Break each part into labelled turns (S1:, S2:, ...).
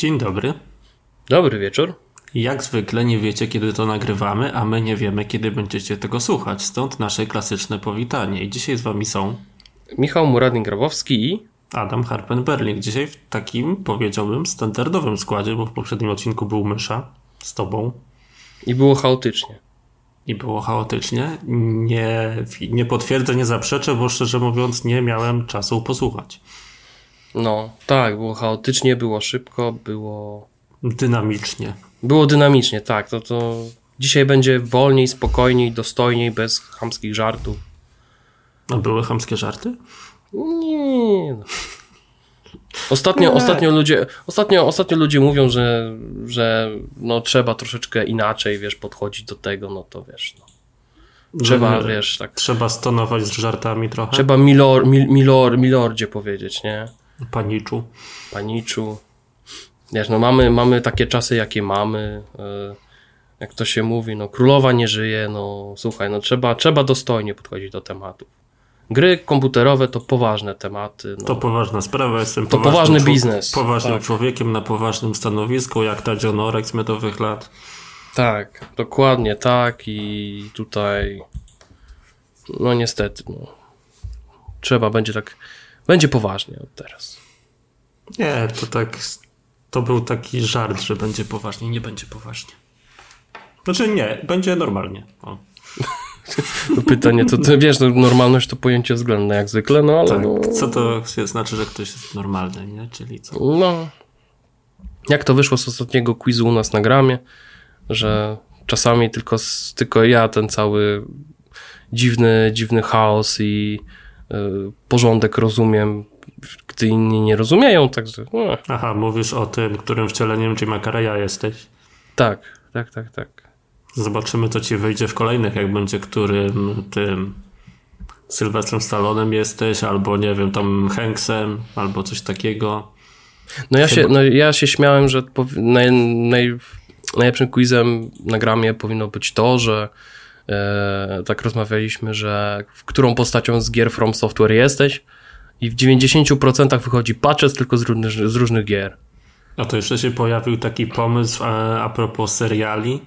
S1: Dzień dobry.
S2: Dobry wieczór.
S1: Jak zwykle nie wiecie, kiedy to nagrywamy, a my nie wiemy, kiedy będziecie tego słuchać. Stąd nasze klasyczne powitanie. I dzisiaj z wami są
S2: Michał Muradin-Grabowski i
S1: Adam Harpen-Berling. Dzisiaj w takim, powiedziałbym, standardowym składzie, bo w poprzednim odcinku był Mysza z tobą.
S2: I było chaotycznie.
S1: I było chaotycznie. Nie, nie potwierdzę, nie zaprzeczę, bo szczerze mówiąc nie miałem czasu posłuchać.
S2: No, tak, było chaotycznie, było szybko, było...
S1: Dynamicznie.
S2: Było dynamicznie, tak. To, to dzisiaj będzie wolniej, spokojniej, dostojniej, bez chamskich żartów.
S1: A były chamskie żarty?
S2: Nie. No. Ostatnio, nie. ostatnio, ludzie, ostatnio, ostatnio ludzie mówią, że, że no, trzeba troszeczkę inaczej, wiesz, podchodzić do tego, no to wiesz, no. Trzeba, wiesz, tak.
S1: Trzeba stonować z żartami trochę.
S2: Trzeba milor, mil, milor, milordzie powiedzieć, nie?
S1: Paniczu.
S2: Paniczu. Wiesz, no mamy, mamy takie czasy, jakie mamy. E, jak to się mówi, no królowa nie żyje, no słuchaj, no trzeba, trzeba dostojnie podchodzić do tematów. Gry komputerowe to poważne tematy. No.
S1: To poważna sprawa, jestem
S2: To poważny biznes.
S1: Poważnym tak. człowiekiem na poważnym stanowisku, jak ta John z miodowych lat.
S2: Tak, dokładnie tak i tutaj no niestety, no. Trzeba będzie tak, będzie poważnie od teraz.
S1: Nie, to tak to był taki żart, że będzie poważnie. Nie będzie poważnie. Znaczy nie, będzie normalnie. O.
S2: Pytanie, to wiesz, no, normalność to pojęcie względne jak zwykle, no ale... Tak, no...
S1: co to znaczy, że ktoś jest normalny, nie? Czyli co?
S2: No, jak to wyszło z ostatniego quizu u nas na gramie, że czasami tylko, tylko ja ten cały dziwny, dziwny chaos i porządek rozumiem gdy inni nie rozumieją, także... No.
S1: Aha, mówisz o tym, którym wcieleniem Jima Carreya jesteś.
S2: Tak, tak, tak, tak.
S1: Zobaczymy, co ci wyjdzie w kolejnych, jak będzie którym tym Sylwestrem Stallonem jesteś, albo nie wiem, tam Hanksem, albo coś takiego.
S2: No ja, Chyba... się, no ja się śmiałem, że naj, naj, najlepszym quizem na gramie powinno być to, że tak rozmawialiśmy, że w którą postacią z gier From Software jesteś, i w 90% wychodzi patches tylko z różnych, z różnych gier.
S1: A to jeszcze się pojawił taki pomysł a, a propos seriali,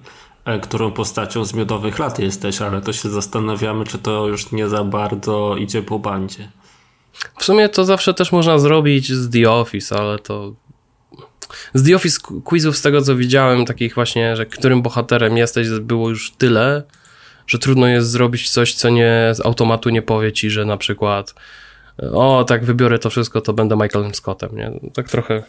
S1: e, którą postacią z miodowych lat jesteś, ale to się zastanawiamy, czy to już nie za bardzo idzie po bandzie.
S2: W sumie to zawsze też można zrobić z The Office, ale to z The Office quizów, z tego co widziałem, takich właśnie, że którym bohaterem jesteś, było już tyle, że trudno jest zrobić coś, co nie z automatu nie powie ci, że na przykład o, tak wybiorę to wszystko, to będę Michaelem Scottem, nie? Tak trochę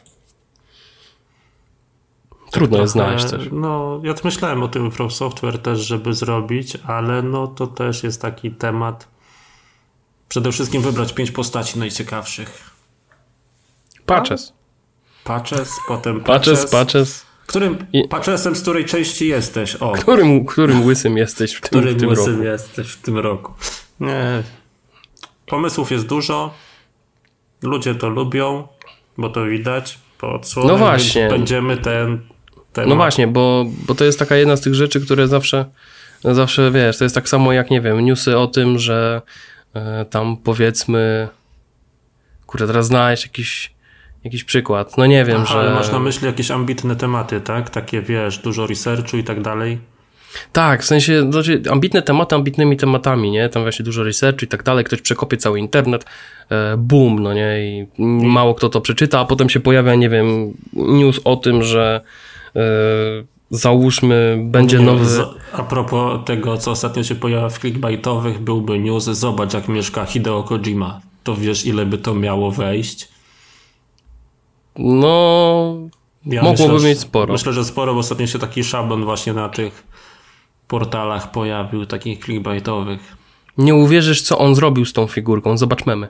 S2: trudno tak jest znaleźć coś.
S1: No, ja myślałem o tym From Software też, żeby zrobić, ale no to też jest taki temat. Przede wszystkim wybrać pięć postaci najciekawszych.
S2: Patches.
S1: Patches, potem
S2: patches. Patches, patches.
S1: Którym I... patchesem z której części jesteś? O.
S2: Którym, którym łysym jesteś w tym, którym w tym
S1: łysym
S2: roku?
S1: jesteś w tym roku? Nie, Pomysłów jest dużo. Ludzie to lubią, bo to widać po odsłonie.
S2: No właśnie.
S1: Będziemy ten. ten
S2: no właśnie, bo, bo to jest taka jedna z tych rzeczy, które zawsze, zawsze wiesz, to jest tak samo jak, nie wiem, newsy o tym, że e, tam powiedzmy, kurde, teraz znaleźć jakiś, jakiś przykład. No nie wiem, Aha, że.
S1: Ale masz na myśli jakieś ambitne tematy, tak? Takie wiesz, dużo researchu i tak dalej.
S2: Tak, w sensie znaczy, ambitne tematy ambitnymi tematami, nie? Tam właśnie dużo research i tak dalej, ktoś przekopie cały internet, e, boom, no nie? I mało kto to przeczyta, a potem się pojawia, nie wiem, news o tym, że e, załóżmy, będzie nowy...
S1: A propos tego, co ostatnio się pojawia w clickbaitowych, byłby news, zobacz jak mieszka Hideo Kojima. To wiesz, ile by to miało wejść?
S2: No... Ja mogłoby myślę, mieć sporo.
S1: Myślę, że sporo, bo ostatnio się taki szablon właśnie na tych portalach pojawił, takich clickbaitowych.
S2: Nie uwierzysz, co on zrobił z tą figurką. Zobacz memy.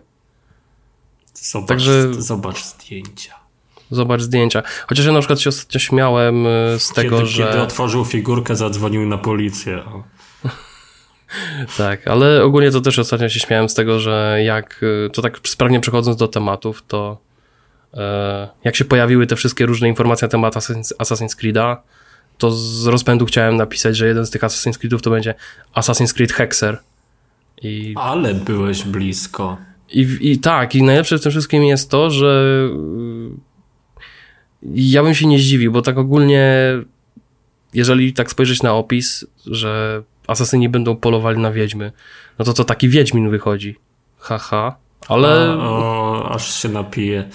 S1: Zobacz, Także... zobacz zdjęcia.
S2: Zobacz zdjęcia. Chociaż ja na przykład się ostatnio śmiałem y, z
S1: kiedy,
S2: tego, że...
S1: Kiedy otworzył figurkę, zadzwonił na policję.
S2: tak, ale ogólnie to też ostatnio się śmiałem z tego, że jak, y, to tak sprawnie przechodząc do tematów, to jak się pojawiły te wszystkie różne informacje na temat Assassin's Creed'a, to z rozpędu chciałem napisać, że jeden z tych Assassin's Creedów to będzie Assassin's Creed Hexer.
S1: I... Ale byłeś blisko.
S2: I, I tak, i najlepsze w tym wszystkim jest to, że ja bym się nie zdziwił, bo tak ogólnie, jeżeli tak spojrzeć na opis, że asasyni będą polowali na wiedźmy, no to to taki wiedźmin wychodzi. Haha. Ale.
S1: A, o, aż się napije.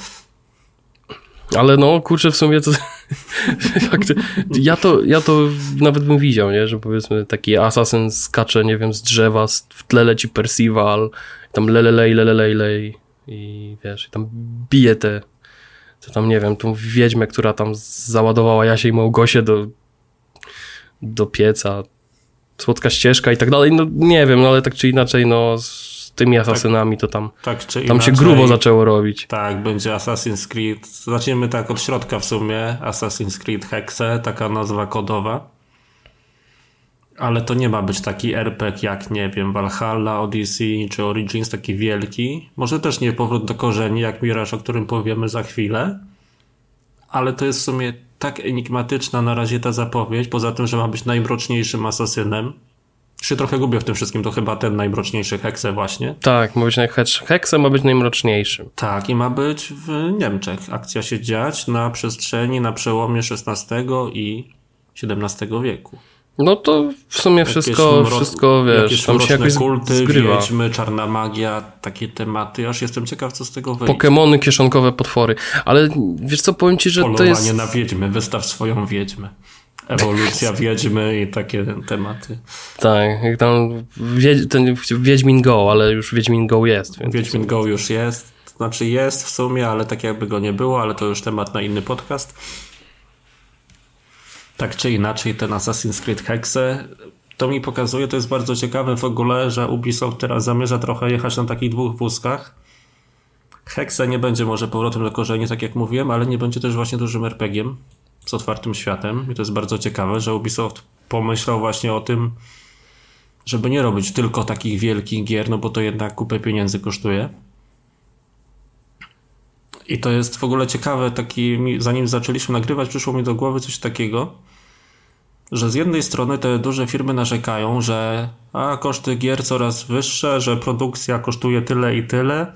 S2: Ale no, kurczę, w sumie to. ja to. Ja to nawet bym widział, nie? Że powiedzmy taki asasyn skacze, nie wiem, z drzewa, w tle leci Percival, tam lelelej, lelelej, i wiesz, tam bije te. To tam nie wiem, tą wiedźmę, która tam załadowała Jasie i Małgosię do, do pieca. Słodka ścieżka i tak dalej. No nie wiem, no ale tak czy inaczej, no tymi tak. asasynami, to tam, tak, tam inaczej, się grubo zaczęło robić.
S1: Tak, będzie Assassin's Creed. Zaczniemy tak od środka w sumie. Assassin's Creed Hexe, taka nazwa kodowa. Ale to nie ma być taki RPG jak, nie wiem, Valhalla, Odyssey czy Origins, taki wielki. Może też nie powrót do korzeni, jak Mirage, o którym powiemy za chwilę. Ale to jest w sumie tak enigmatyczna na razie ta zapowiedź, poza tym, że ma być najmroczniejszym asasynem się trochę gubię w tym wszystkim, to chyba ten najmroczniejszy Hexe właśnie.
S2: Tak, ma być Hexe ma być najmroczniejszym.
S1: Tak, i ma być w Niemczech. Akcja się dziać na przestrzeni, na przełomie XVI i XVII wieku.
S2: No to w sumie wszystko, wszystko wiesz, tam się jakoś
S1: kulty,
S2: zgrywa.
S1: wiedźmy, czarna magia, takie tematy, aż jestem ciekaw, co z tego wyjdzie.
S2: Pokemony, kieszonkowe potwory, ale wiesz co, powiem ci, że
S1: Polowanie
S2: to jest...
S1: na wiedźmy, wystaw swoją wiedźmę ewolucja wiedźmy i takie tematy.
S2: Tak, jak tam ten Wiedźmin Go, ale już Wiedźmin Go jest.
S1: Więc Wiedźmin Go już jest, znaczy jest w sumie, ale tak jakby go nie było, ale to już temat na inny podcast. Tak czy inaczej ten Assassin's Creed Hexe to mi pokazuje, to jest bardzo ciekawe w ogóle, że Ubisoft teraz zamierza trochę jechać na takich dwóch wózkach. Hexe nie będzie może powrotem do korzeni, tak jak mówiłem, ale nie będzie też właśnie dużym RPGiem z otwartym światem i to jest bardzo ciekawe, że Ubisoft pomyślał właśnie o tym, żeby nie robić tylko takich wielkich gier, no bo to jednak kupę pieniędzy kosztuje. I to jest w ogóle ciekawe, taki, zanim zaczęliśmy nagrywać, przyszło mi do głowy coś takiego, że z jednej strony te duże firmy narzekają, że a koszty gier coraz wyższe, że produkcja kosztuje tyle i tyle,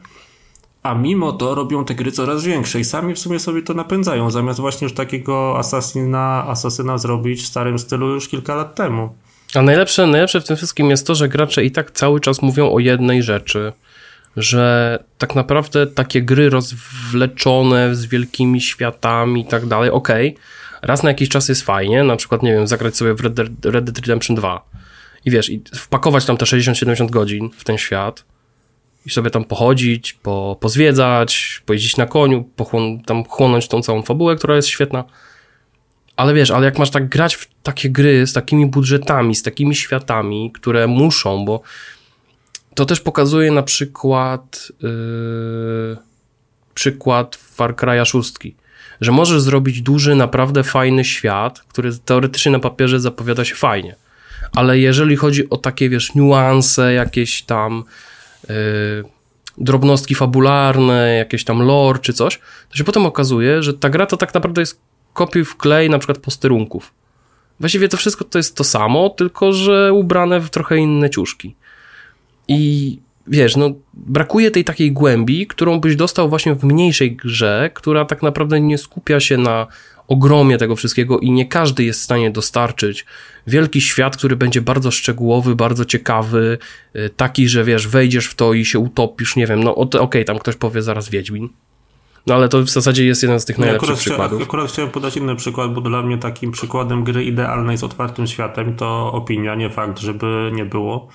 S1: a mimo to robią te gry coraz większe i sami w sumie sobie to napędzają, zamiast właśnie już takiego asasyna, asasyna zrobić w starym stylu już kilka lat temu.
S2: A najlepsze, najlepsze w tym wszystkim jest to, że gracze i tak cały czas mówią o jednej rzeczy, że tak naprawdę takie gry rozwleczone z wielkimi światami i tak dalej, okej, okay, raz na jakiś czas jest fajnie, na przykład, nie wiem, zagrać sobie w Red Dead, Red Dead Redemption 2 i wiesz, i wpakować tam te 60-70 godzin w ten świat, i sobie tam pochodzić, po, pozwiedzać, pojeździć na koniu, pochłon, tam chłonąć tą całą fabułę, która jest świetna. Ale wiesz, ale jak masz tak grać w takie gry z takimi budżetami, z takimi światami, które muszą, bo to też pokazuje na przykład yy, przykład Far Cry'a 6, że możesz zrobić duży, naprawdę fajny świat, który teoretycznie na papierze zapowiada się fajnie. Ale jeżeli chodzi o takie, wiesz, niuanse, jakieś tam drobnostki fabularne, jakieś tam lore czy coś, to się potem okazuje, że ta gra to tak naprawdę jest kopiuj w klej na przykład posterunków. Właściwie to wszystko to jest to samo, tylko że ubrane w trochę inne ciuszki. I wiesz, no brakuje tej takiej głębi, którą byś dostał właśnie w mniejszej grze, która tak naprawdę nie skupia się na ogromie tego wszystkiego i nie każdy jest w stanie dostarczyć wielki świat, który będzie bardzo szczegółowy, bardzo ciekawy, y, taki, że wiesz, wejdziesz w to i się utopisz, nie wiem, no okej, okay, tam ktoś powie zaraz Wiedźmin, no ale to w zasadzie jest jeden z tych najlepszych akurat przykładów.
S1: Chcia, akurat chciałem podać inny przykład, bo dla mnie takim przykładem gry idealnej z otwartym światem to opinia, nie fakt, żeby nie było.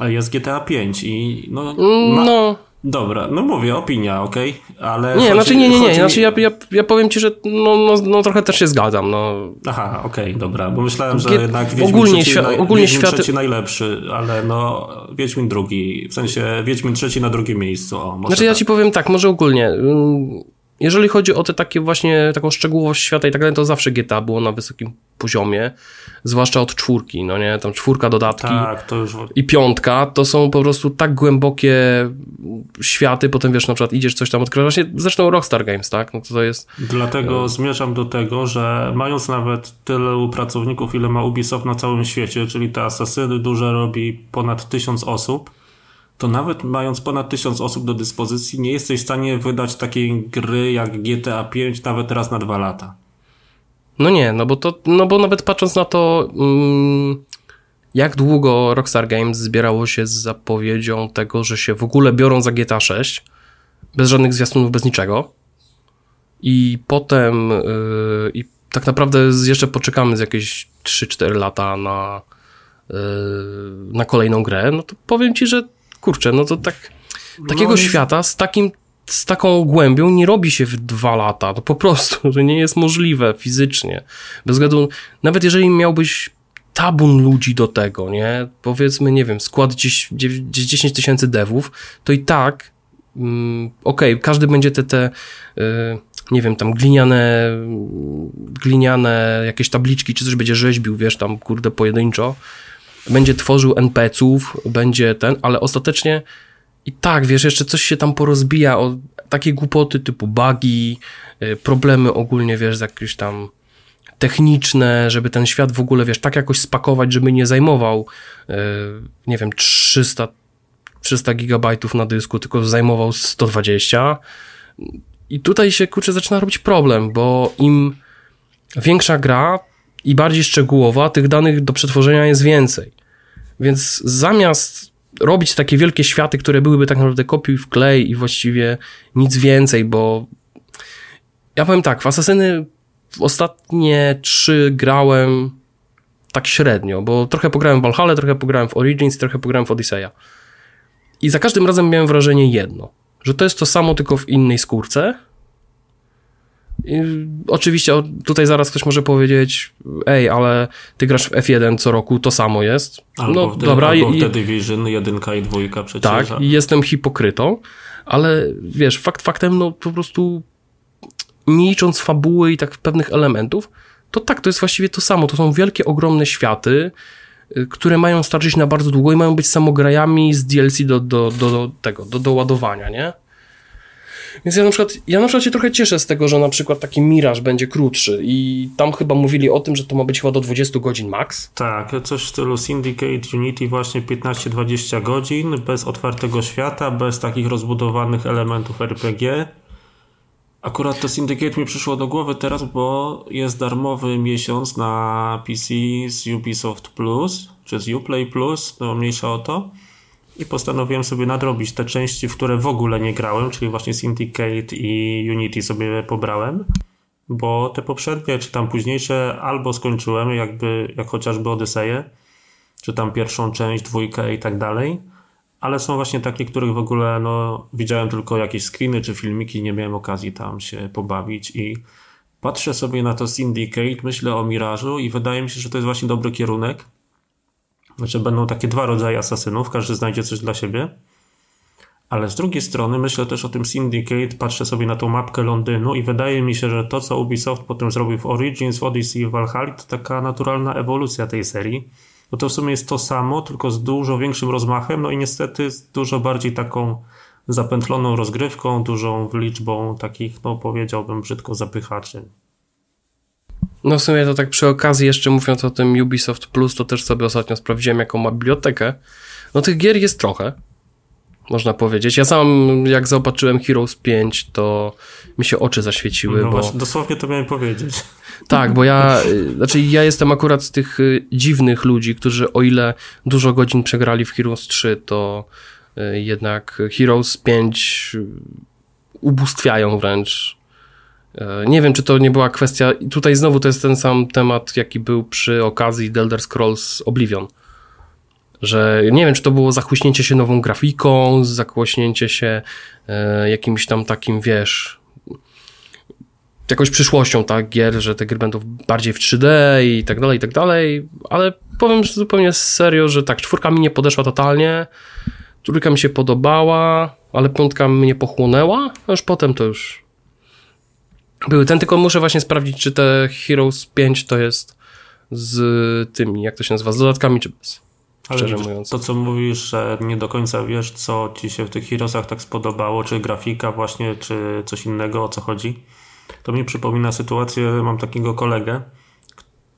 S1: Jest GTA 5 i no...
S2: Mm, ma...
S1: Dobra, no mówię, opinia, okej, okay? ale...
S2: Nie, chodzi, znaczy nie, nie, nie, znaczy ja, ja, ja powiem ci, że no, no, no trochę też się zgadzam, no.
S1: Aha, okej, okay, dobra, bo myślałem, że jednak Wiedźmin ogólnie, trzeci, świat, ogólnie Wiedźmin światy... trzeci najlepszy, ale no Wiedźmin drugi, w sensie Wiedźmin trzeci na drugim miejscu, o,
S2: Znaczy tak. ja ci powiem tak, może ogólnie, mm, jeżeli chodzi o te takie właśnie, taką szczegółowość świata i tak dalej, to zawsze GTA było na wysokim poziomie, zwłaszcza od czwórki, no nie, tam czwórka dodatki
S1: tak, już...
S2: i piątka, to są po prostu tak głębokie światy, potem wiesz, na przykład idziesz coś tam odkrywać, właśnie zresztą Rockstar Games, tak, no to, to jest...
S1: Dlatego zmierzam do tego, że mając nawet tyle pracowników, ile ma Ubisoft na całym świecie, czyli te asasyny duże robi ponad tysiąc osób, to nawet mając ponad tysiąc osób do dyspozycji, nie jesteś w stanie wydać takiej gry jak GTA 5 nawet raz na dwa lata.
S2: No nie, no bo to, no bo nawet patrząc na to, mm, jak długo Rockstar Games zbierało się z zapowiedzią tego, że się w ogóle biorą za GTA 6, bez żadnych zwiastunów, bez niczego. I potem, yy, i tak naprawdę jeszcze poczekamy z jakieś 3-4 lata na, yy, na kolejną grę, no to powiem ci, że kurczę, no to tak, takiego no, świata z takim z taką głębią nie robi się w dwa lata. To po prostu, że nie jest możliwe fizycznie. Bez względu, nawet jeżeli miałbyś tabun ludzi do tego, nie? Powiedzmy, nie wiem, skład 10 tysięcy devów, to i tak, mm, okej, okay, każdy będzie te, te yy, nie wiem, tam gliniane, gliniane jakieś tabliczki, czy coś będzie rzeźbił, wiesz, tam, kurde, pojedynczo, będzie tworzył NPC-ów, będzie ten, ale ostatecznie i tak, wiesz, jeszcze coś się tam porozbija o takie głupoty typu bugi, y, problemy ogólnie, wiesz, jakieś tam techniczne, żeby ten świat w ogóle, wiesz, tak jakoś spakować, żeby nie zajmował, y, nie wiem, 300, 300 gigabajtów na dysku, tylko zajmował 120. I tutaj się, kurczę, zaczyna robić problem, bo im większa gra i bardziej szczegółowa, tych danych do przetworzenia jest więcej. Więc zamiast robić takie wielkie światy, które byłyby tak naprawdę kopiuj w klej i właściwie nic więcej, bo ja powiem tak, w Asasyny ostatnie trzy grałem tak średnio, bo trochę pograłem w Valhalla, trochę pograłem w Origins, trochę pograłem w Odyseja. I za każdym razem miałem wrażenie jedno, że to jest to samo, tylko w innej skórce, i oczywiście tutaj zaraz ktoś może powiedzieć, ej, ale ty grasz w F1 co roku, to samo jest.
S1: Albo no, w, dobra, albo w The Division, jedynka i dwójka przecież.
S2: Tak, i jestem hipokrytą, ale wiesz, fakt faktem, no po prostu nie licząc fabuły i tak pewnych elementów, to tak, to jest właściwie to samo. To są wielkie, ogromne światy, y, które mają starczyć na bardzo długo i mają być samograjami z DLC do, do, do, do tego, do doładowania, nie? Więc ja na przykład, ja na przykład się trochę cieszę z tego, że na przykład taki Mirage będzie krótszy i tam chyba mówili o tym, że to ma być chyba do 20 godzin max.
S1: Tak, coś w stylu Syndicate Unity właśnie 15-20 godzin, bez otwartego świata, bez takich rozbudowanych elementów RPG. Akurat to Syndicate mi przyszło do głowy teraz, bo jest darmowy miesiąc na PC z Ubisoft Plus, czy z Uplay Plus, no mniejsza o to i postanowiłem sobie nadrobić te części, w które w ogóle nie grałem, czyli właśnie Syndicate i Unity sobie pobrałem, bo te poprzednie, czy tam późniejsze albo skończyłem, jakby, jak chociażby Odyseję, czy tam pierwszą część, dwójkę i tak dalej, ale są właśnie takie, których w ogóle no, widziałem tylko jakieś screeny czy filmiki, nie miałem okazji tam się pobawić i patrzę sobie na to Syndicate, myślę o Mirażu i wydaje mi się, że to jest właśnie dobry kierunek, znaczy będą takie dwa rodzaje asasynów, każdy znajdzie coś dla siebie. Ale z drugiej strony myślę też o tym Syndicate, patrzę sobie na tą mapkę Londynu i wydaje mi się, że to, co Ubisoft potem zrobił w Origins, w Odyssey i w Valhalla, to taka naturalna ewolucja tej serii. Bo to w sumie jest to samo, tylko z dużo większym rozmachem, no i niestety z dużo bardziej taką zapętloną rozgrywką, dużą liczbą takich, no powiedziałbym brzydko, zapychaczy.
S2: No w sumie to tak przy okazji jeszcze mówiąc o tym Ubisoft Plus, to też sobie ostatnio sprawdziłem jaką ma bibliotekę. No tych gier jest trochę, można powiedzieć. Ja sam jak zobaczyłem Heroes 5, to mi się oczy zaświeciły.
S1: No
S2: bo...
S1: właśnie, dosłownie to miałem powiedzieć.
S2: Tak, bo ja, y, znaczy ja jestem akurat z tych y, dziwnych ludzi, którzy o ile dużo godzin przegrali w Heroes 3, to y, jednak Heroes 5 ubóstwiają wręcz nie wiem, czy to nie była kwestia. Tutaj znowu to jest ten sam temat, jaki był przy okazji The Elder Scrolls Oblivion. Że nie wiem, czy to było zachłyśnięcie się nową grafiką, zachłyśnięcie się e, jakimś tam takim, wiesz, jakąś przyszłością, tak, gier, że te gry będą bardziej w 3D i tak dalej, i tak dalej, ale powiem zupełnie serio, że tak, czwórka mi nie podeszła totalnie, trójka mi się podobała, ale piątka mnie pochłonęła, a już potem to już były ten, tylko muszę właśnie sprawdzić, czy te Heroes 5 to jest z tymi, jak to się nazywa, z dodatkami, czy bez. Szczerze
S1: Ale
S2: mówiąc.
S1: To, co mówisz, że nie do końca wiesz, co ci się w tych Heroesach tak spodobało, czy grafika właśnie, czy coś innego, o co chodzi, to mi przypomina sytuację, mam takiego kolegę,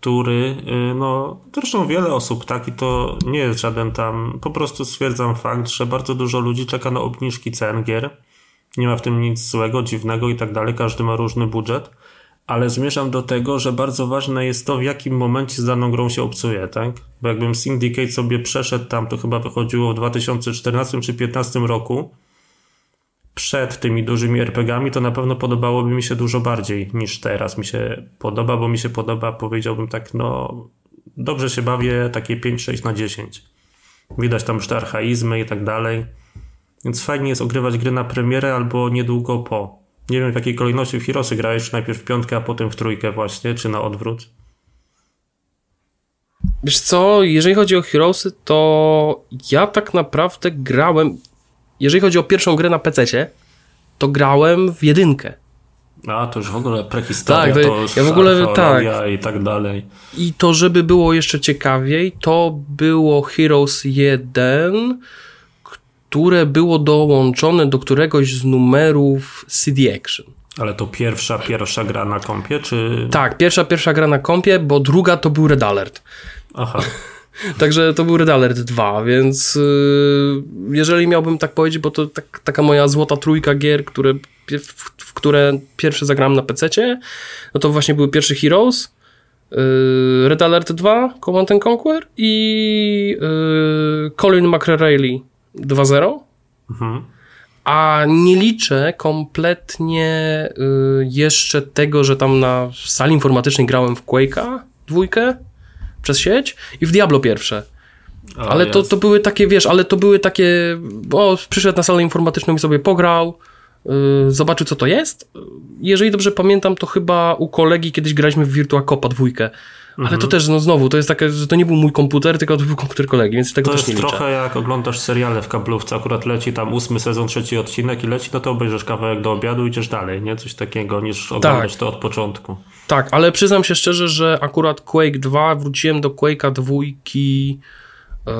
S1: który, y, no, zresztą wiele osób tak i to nie jest żaden tam, po prostu stwierdzam fakt, że bardzo dużo ludzi czeka na obniżki cen gier. Nie ma w tym nic złego, dziwnego i tak dalej, każdy ma różny budżet, ale zmierzam do tego, że bardzo ważne jest to, w jakim momencie z daną grą się obcuje, tak? Bo jakbym Syndicate sobie przeszedł tam, to chyba wychodziło w 2014 czy 2015 roku, przed tymi dużymi RPGami, to na pewno podobałoby mi się dużo bardziej niż teraz mi się podoba, bo mi się podoba, powiedziałbym tak, no dobrze się bawię, takie 5-6 na 10. Widać tam już te archaizmy i tak dalej. Więc fajnie jest ogrywać gry na premierę albo niedługo po. Nie wiem w jakiej kolejności w Heroesy grałeś, czy najpierw w piątkę, a potem w trójkę właśnie, czy na odwrót.
S2: Wiesz co, jeżeli chodzi o Heroesy, to ja tak naprawdę grałem jeżeli chodzi o pierwszą grę na PC, to grałem w jedynkę.
S1: A, to już w ogóle prehistoria, tak, to, to ja w ogóle tak. i tak dalej.
S2: I to, żeby było jeszcze ciekawiej, to było Heroes 1, które było dołączone do któregoś z numerów CD Action.
S1: Ale to pierwsza, pierwsza gra na kompie, czy...
S2: Tak, pierwsza, pierwsza gra na kompie, bo druga to był Red Alert.
S1: Aha.
S2: Także to był Red Alert 2, więc yy, jeżeli miałbym tak powiedzieć, bo to tak, taka moja złota trójka gier, które, w, w które pierwsze zagrałem na PC, no to właśnie były pierwszy Heroes, yy, Red Alert 2, Command Conquer i yy, Colin McRae 2.0. Mhm. A nie liczę kompletnie y, jeszcze tego, że tam na sali informatycznej grałem w Quake'a dwójkę przez sieć i w Diablo pierwsze. Ale to, to były takie, wiesz, ale to były takie, o, przyszedł na salę informatyczną i sobie pograł, yy, zobaczył co to jest. Jeżeli dobrze pamiętam, to chyba u kolegi kiedyś graliśmy w Virtua Copa dwójkę. Ale to mhm. też, no znowu, to jest takie, że to nie był mój komputer, tylko to był komputer kolegi, więc tego
S1: to
S2: też nie
S1: To
S2: jest
S1: trochę jak oglądasz seriale w kablówce, akurat leci tam ósmy sezon, trzeci odcinek i leci, no to obejrzysz kawałek do obiadu i idziesz dalej, nie? Coś takiego, niż oglądać tak. to od początku.
S2: Tak, ale przyznam się szczerze, że akurat Quake 2, wróciłem do Quake'a dwójki yy,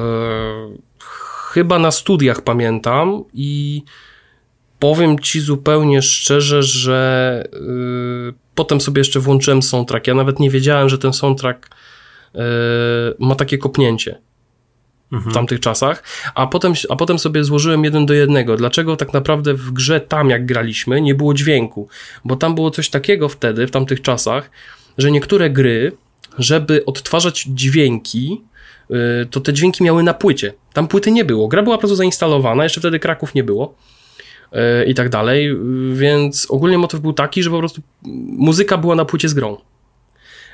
S2: chyba na studiach pamiętam i powiem ci zupełnie szczerze, że yy, potem sobie jeszcze włączyłem soundtrack. Ja nawet nie wiedziałem, że ten soundtrack yy, ma takie kopnięcie mhm. w tamtych czasach, a potem, a potem sobie złożyłem jeden do jednego. Dlaczego tak naprawdę w grze tam, jak graliśmy, nie było dźwięku? Bo tam było coś takiego wtedy, w tamtych czasach, że niektóre gry, żeby odtwarzać dźwięki, yy, to te dźwięki miały na płycie. Tam płyty nie było. Gra była po prostu zainstalowana, jeszcze wtedy Kraków nie było i tak dalej, więc ogólnie motyw był taki, że po prostu muzyka była na płycie z grą.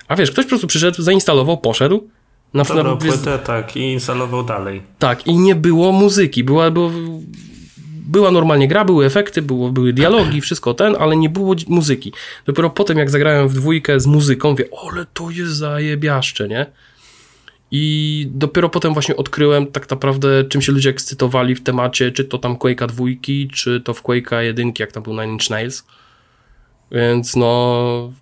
S2: A wiesz, ktoś po prostu przyszedł, zainstalował, poszedł,
S1: na, Dobrą na, płytę, tak, i instalował dalej.
S2: Tak, i nie było muzyki. Była, była, była normalnie gra, były efekty, było, były dialogi, wszystko ten, ale nie było muzyki. Dopiero potem, jak zagrałem w dwójkę z muzyką, wie, ale to jest zajebiaszcze, nie? I dopiero potem właśnie odkryłem tak naprawdę, czym się ludzie ekscytowali w temacie, czy to tam Quake'a dwójki, czy to w Quake'a jedynki, jak tam był Nine Inch Nails. Więc no,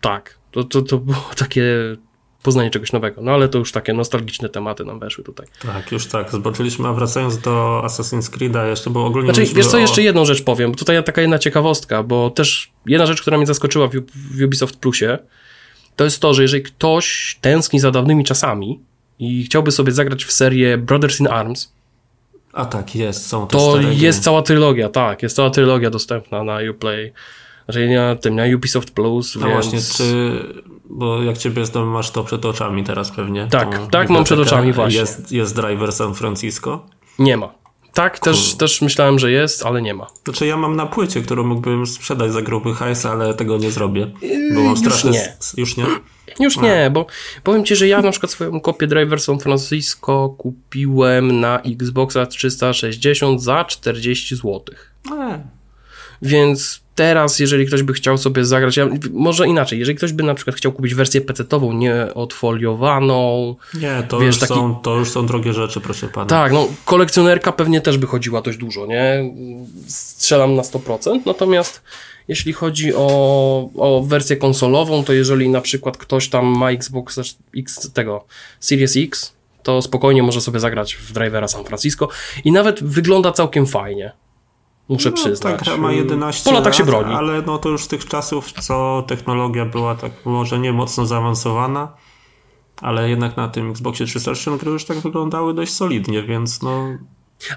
S2: tak, to, to, to było takie poznanie czegoś nowego. No ale to już takie nostalgiczne tematy nam weszły tutaj.
S1: Tak, już tak, zobaczyliśmy, a wracając do Assassin's Creed'a jeszcze, bo ogólnie...
S2: Znaczy, wiesz co, o... jeszcze jedną rzecz powiem, tutaj taka jedna ciekawostka, bo też jedna rzecz, która mnie zaskoczyła w, w Ubisoft Plusie, to jest to, że jeżeli ktoś tęskni za dawnymi czasami i chciałby sobie zagrać w serię Brothers in Arms,
S1: a tak, jest, są
S2: te To jest cała trylogia, tak, jest cała trylogia dostępna na Uplay, znaczy na tym, na Ubisoft Plus,
S1: No więc... właśnie, czy bo jak ciebie znam, masz to przed oczami teraz pewnie.
S2: Tak, tak mam przed oczami właśnie.
S1: Jest, jest driver San Francisco?
S2: Nie ma. Tak, też, też myślałem, że jest, ale nie ma.
S1: Znaczy ja mam na płycie, którą mógłbym sprzedać za gruby hajs, ale tego nie zrobię. Bo mam
S2: Już nie.
S1: Już nie?
S2: Już nie, bo powiem ci, że ja na przykład swoją kopię Driver San Francisco kupiłem na Xboxa 360 za 40 zł. E. Więc teraz, jeżeli ktoś by chciał sobie zagrać, ja, może inaczej, jeżeli ktoś by na przykład chciał kupić wersję PC-ową, nie odfoliowaną.
S1: Nie, to, wiesz, już taki... są, to już są drogie rzeczy, proszę pana.
S2: Tak, no kolekcjonerka pewnie też by chodziła dość dużo, nie? Strzelam na 100%, natomiast jeśli chodzi o, o wersję konsolową, to jeżeli na przykład ktoś tam ma Xbox X tego Series X, to spokojnie może sobie zagrać w drivera San Francisco i nawet wygląda całkiem fajnie. Muszę no, przyznać.
S1: Ta gra ma 11
S2: po latach się broni.
S1: Ale no to już z tych czasów, co technologia była tak może nie mocno zaawansowana, Ale jednak na tym Xboxie 360 gry już tak wyglądały dość solidnie, więc no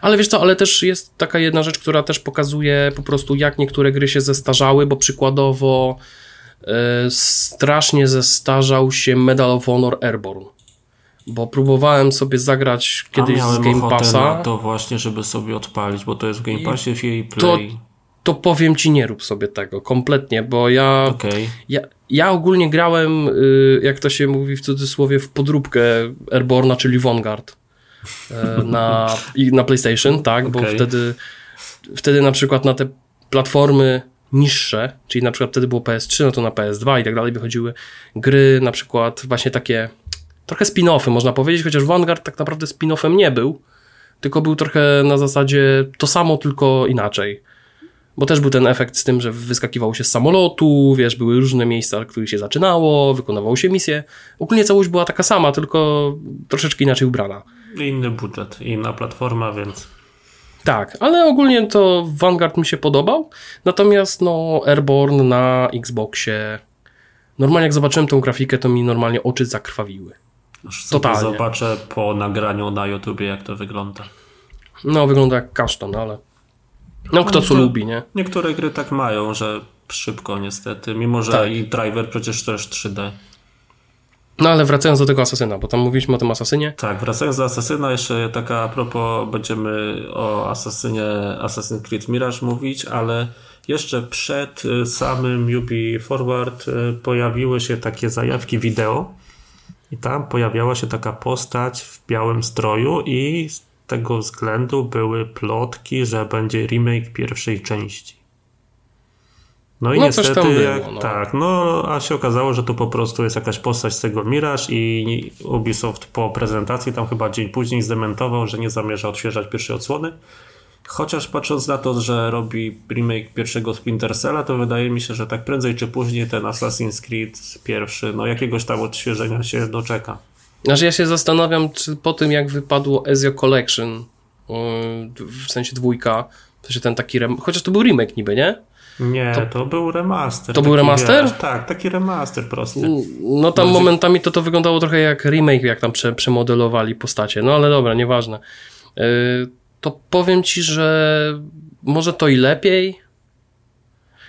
S2: Ale wiesz co, ale też jest taka jedna rzecz, która też pokazuje po prostu jak niektóre gry się zestarzały, bo przykładowo e, strasznie zestarzał się Medal of Honor Airborne. Bo próbowałem sobie zagrać kiedyś z Game Passa.
S1: to właśnie, żeby sobie odpalić, bo to jest w Game Passie, w
S2: to-
S1: Play.
S2: To powiem ci, nie rób sobie tego kompletnie, bo ja
S1: Okej.
S2: Ja, ja ogólnie grałem, y, jak to się mówi w cudzysłowie, w podróbkę Airborna, czyli Vanguard na, i na PlayStation, tak, bo
S1: Okej.
S2: wtedy, wtedy na przykład na te platformy niższe, czyli na przykład wtedy było PS3, no to na PS2 i tak dalej wychodziły gry, na przykład właśnie takie trochę spin-offy, można powiedzieć, chociaż Vanguard tak naprawdę spin-offem nie był, tylko był trochę na zasadzie to samo, tylko inaczej. Bo też był ten efekt z tym, że wyskakiwało się z samolotu, wiesz, były różne miejsca, w których się zaczynało, wykonywało się misje. Ogólnie całość była taka sama, tylko troszeczkę inaczej ubrana.
S1: Inny budżet, inna platforma, więc
S2: Tak, ale ogólnie to Vanguard mi się podobał. Natomiast no Airborne na Xboxie normalnie jak zobaczyłem tą grafikę, to mi normalnie oczy zakrwawiły. Totalnie.
S1: zobaczę po nagraniu na YouTubie, jak to wygląda.
S2: No wygląda jak kasztan, ale no kto co lubi, nie?
S1: Niektóre gry tak mają, że szybko niestety, mimo że
S2: Tak.
S1: i driver przecież też 3D.
S2: No ale wracając do tego Asasyna, bo tam mówiliśmy o tym Asasynie.
S1: Tak, wracając do Asasyna, jeszcze taka a propos, będziemy o Asasynie, Assassin's Creed Mirage mówić, ale jeszcze przed y, samym Ubi Forward y, pojawiły się takie zajawki wideo i tam pojawiała się taka postać w białym stroju i z tego względu były plotki, że będzie remake pierwszej części. No i
S2: No,
S1: niestety,
S2: było, no.
S1: tak, no a się okazało, że to po prostu jest jakaś postać z tego Mirage i Ubisoft po prezentacji, tam chyba dzień później zdementował, że nie zamierza odświeżać pierwszej odsłony. Chociaż patrząc na to, że robi remake pierwszego Splinter Cella, to wydaje mi się, że tak prędzej czy później ten Assassin's Creed pierwszy, no jakiegoś tam odświeżenia się doczeka.
S2: Znaczy ja się zastanawiam, czy po tym jak wypadło Ezio Collection, yy, w sensie dwójka, w sensie ten taki, chociaż to był remake niby, nie?
S1: Nie, to, był remaster.
S2: To był remaster?
S1: Wiesz, tak, taki remaster prosty.
S2: No tam
S1: Bardziej-
S2: momentami to to wyglądało trochę jak remake, jak tam prze, przemodelowali postacie, no ale dobra, nieważne. Yy, to powiem ci, że może to i lepiej.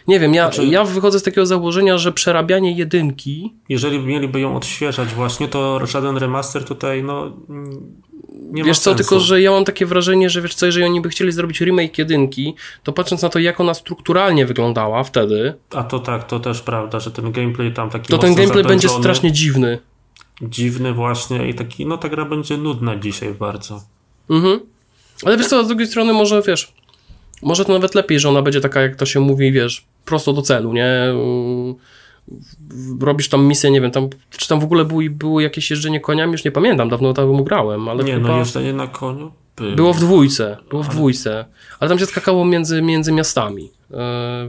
S2: Nie wiem, ja,
S1: Znaczy-
S2: ja wychodzę z takiego założenia, że przerabianie jedynki
S1: Jeżeli mieliby ją odświeżać właśnie, to żaden remaster tutaj, no mm, nie
S2: Wiesz co,
S1: sensu.
S2: tylko że ja mam takie wrażenie, że wiesz co, jeżeli oni by chcieli zrobić remake jedynki, to patrząc na to, jak ona strukturalnie wyglądała wtedy,
S1: A to tak, to też prawda, że ten gameplay tam taki
S2: to ten gameplay będzie strasznie dziwny.
S1: dziwny właśnie i taki, no ta gra będzie nudna dzisiaj bardzo.
S2: Mhm. Ale wiesz co, z drugiej strony może, wiesz, może to nawet lepiej, że ona będzie taka, jak to się mówi, wiesz, prosto do celu, nie? Robisz tam misję, nie wiem, tam, czy tam w ogóle było, było jakieś jeżdżenie koniami, już nie pamiętam, dawno tam grałem, ale
S1: nie,
S2: chyba...
S1: no jeżdżenie na koniu było.
S2: Było w dwójce, było w dwójce, ale tam się skakało między, między miastami, yy,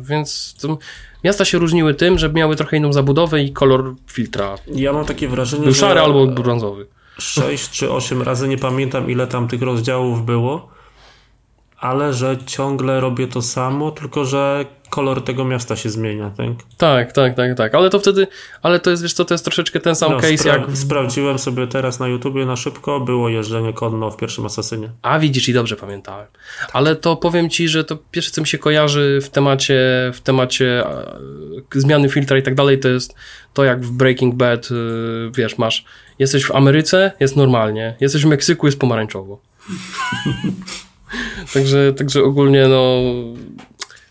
S2: więc to, miasta się różniły tym, że miały trochę inną zabudowę i kolor filtra.
S1: Ja mam takie wrażenie,
S2: Był
S1: że
S2: szary albo brązowy.
S1: 6 czy 8 razy, nie pamiętam ile tam tych rozdziałów było, ale że ciągle robię to samo, tylko że kolor tego miasta się zmienia, tak?
S2: Tak, tak, tak, tak, ale to wtedy, ale to jest, wiesz co, to jest troszeczkę ten sam
S1: No,
S2: case
S1: spra-
S2: jak...
S1: Sprawdziłem sobie teraz na YouTubie na szybko, było jeżdżenie konno w pierwszym Asasynie.
S2: A widzisz, i dobrze pamiętałem. Ale to powiem ci, że to pierwsze, co mi się kojarzy w temacie, w temacie zmiany filtra i tak dalej, to jest to, jak w Breaking Bad, e, wiesz, masz, jesteś w Ameryce, jest normalnie, jesteś w Meksyku, jest pomarańczowo. także, także ogólnie, no,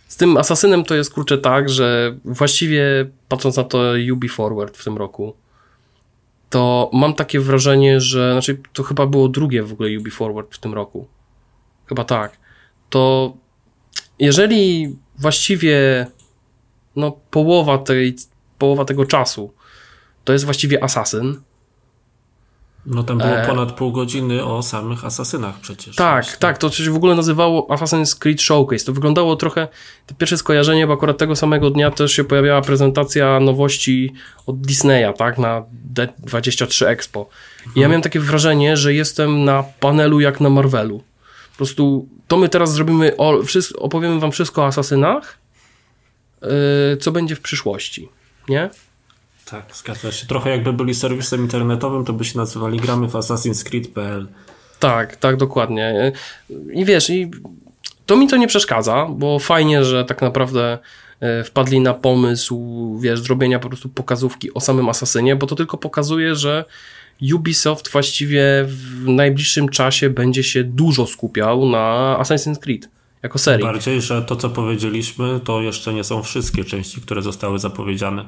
S2: z tym Asasynem to jest, kurczę, tak, że właściwie, patrząc na to Ubi Forward w tym roku, to mam takie wrażenie, że, znaczy to chyba było drugie w ogóle Ubi Forward w tym roku. Chyba tak. To jeżeli właściwie no połowa tej, połowa tego czasu to jest właściwie Assassin,
S1: No tam było
S2: E.
S1: ponad pół godziny o samych asasynach przecież.
S2: Tak,
S1: Właśnie.
S2: tak, to się w ogóle nazywało Assassin's Creed Showcase. To wyglądało trochę, to pierwsze skojarzenie, bo akurat tego samego dnia też się pojawiała prezentacja nowości od Disneya, tak, na D23 Expo. I ja miałem takie wrażenie, że jestem na panelu jak na Marvelu. Po prostu to my teraz zrobimy, o, opowiemy wam wszystko o asasynach, yy, co będzie w przyszłości, nie?
S1: Tak, zgadza się. Trochę jakby byli serwisem internetowym, to by się nazywali gramy w Assassin's Creed.pl.
S2: Tak, tak, dokładnie. I wiesz, i to mi to nie przeszkadza, bo fajnie, że tak naprawdę e, wpadli na pomysł, wiesz, zrobienia po prostu pokazówki o samym Asasynie, bo to tylko pokazuje, że Ubisoft właściwie w najbliższym czasie będzie się dużo skupiał na Assassin's Creed jako serii.
S1: Bardziej, że to co powiedzieliśmy, to jeszcze nie są wszystkie części, które zostały zapowiedziane.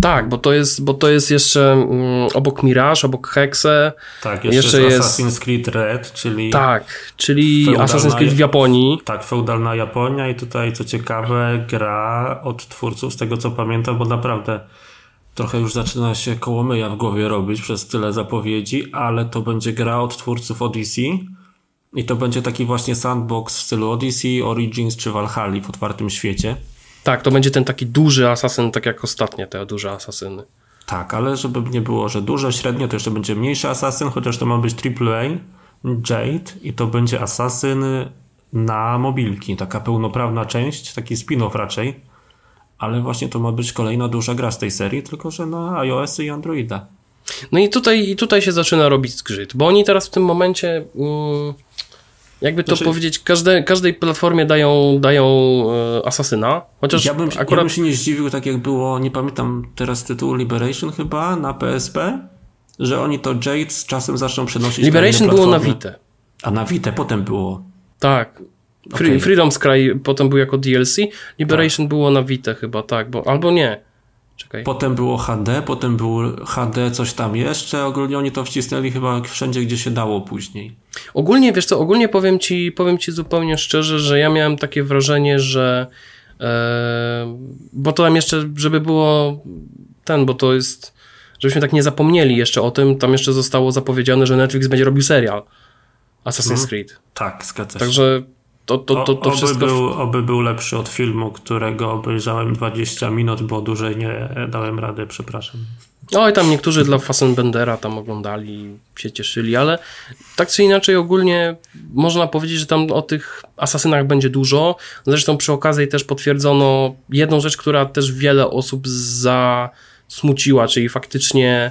S2: Tak, bo to jest, bo to jest jeszcze mm, obok Mirage, obok Hexe.
S1: Tak, jeszcze, jeszcze jest Assassin's Creed Red, czyli.
S2: Tak, czyli Assassin's Creed w Japonii.
S1: Tak, feudalna Japonia i tutaj co ciekawe, gra od twórców, z tego co pamiętam, bo naprawdę trochę już zaczyna się kołomyja w głowie robić przez tyle zapowiedzi, ale to będzie gra od twórców Odyssey. I to będzie taki właśnie sandbox w stylu Odyssey, Origins czy Valhalla w otwartym świecie.
S2: Tak, to będzie ten taki duży asasyn, tak jak ostatnie te duże asasyny.
S1: Tak, ale żeby nie było, że duże, średnio, to jeszcze będzie mniejszy asasyn, chociaż to ma być AAA, Jade i to będzie asasyn na mobilki, taka pełnoprawna część, taki spin-off raczej, ale właśnie to ma być kolejna duża gra z tej serii, tylko że na iOS i Androida.
S2: No i tutaj, i tutaj się zaczyna robić zgrzyt, bo oni teraz w tym momencie... Mm jakby to znaczy, powiedzieć, każde, każdej platformie dają, dają e, asasyna, chociaż
S1: ja bym, akurat... ja bym się nie zdziwił, tak jak było, nie pamiętam teraz tytułu Liberation chyba na PSP, że oni to Jade z czasem zaczną przenosić
S2: Liberation na było na Vita.
S1: A na Vita potem było.
S2: Tak. Free, okay. Freedom Sky potem był jako DLC, Liberation tak. było na Vita chyba, tak, bo, albo nie.
S1: Czekaj. Potem było HD, potem był HD coś tam jeszcze. Ogólnie oni to wcisnęli chyba wszędzie, gdzie się dało później.
S2: Ogólnie, wiesz co, ogólnie powiem ci, powiem ci zupełnie szczerze, że ja miałem takie wrażenie, że e, bo to tam jeszcze, żeby było ten, bo to jest, żebyśmy tak nie zapomnieli jeszcze o tym, tam jeszcze zostało zapowiedziane, że Netflix będzie robił serial Assassin's mhm. Creed.
S1: Tak, zgadza się.
S2: Także to, to, to, to
S1: oby
S2: wszystko...
S1: Był, oby był lepszy od filmu, którego obejrzałem 20 minut, bo dłużej nie dałem rady, przepraszam.
S2: Oj, tam niektórzy dla Fassbendera tam oglądali, się cieszyli, ale tak czy inaczej ogólnie można powiedzieć, że tam o tych asasynach będzie dużo. Zresztą przy okazji też potwierdzono jedną rzecz, która też wiele osób zasmuciła, czyli faktycznie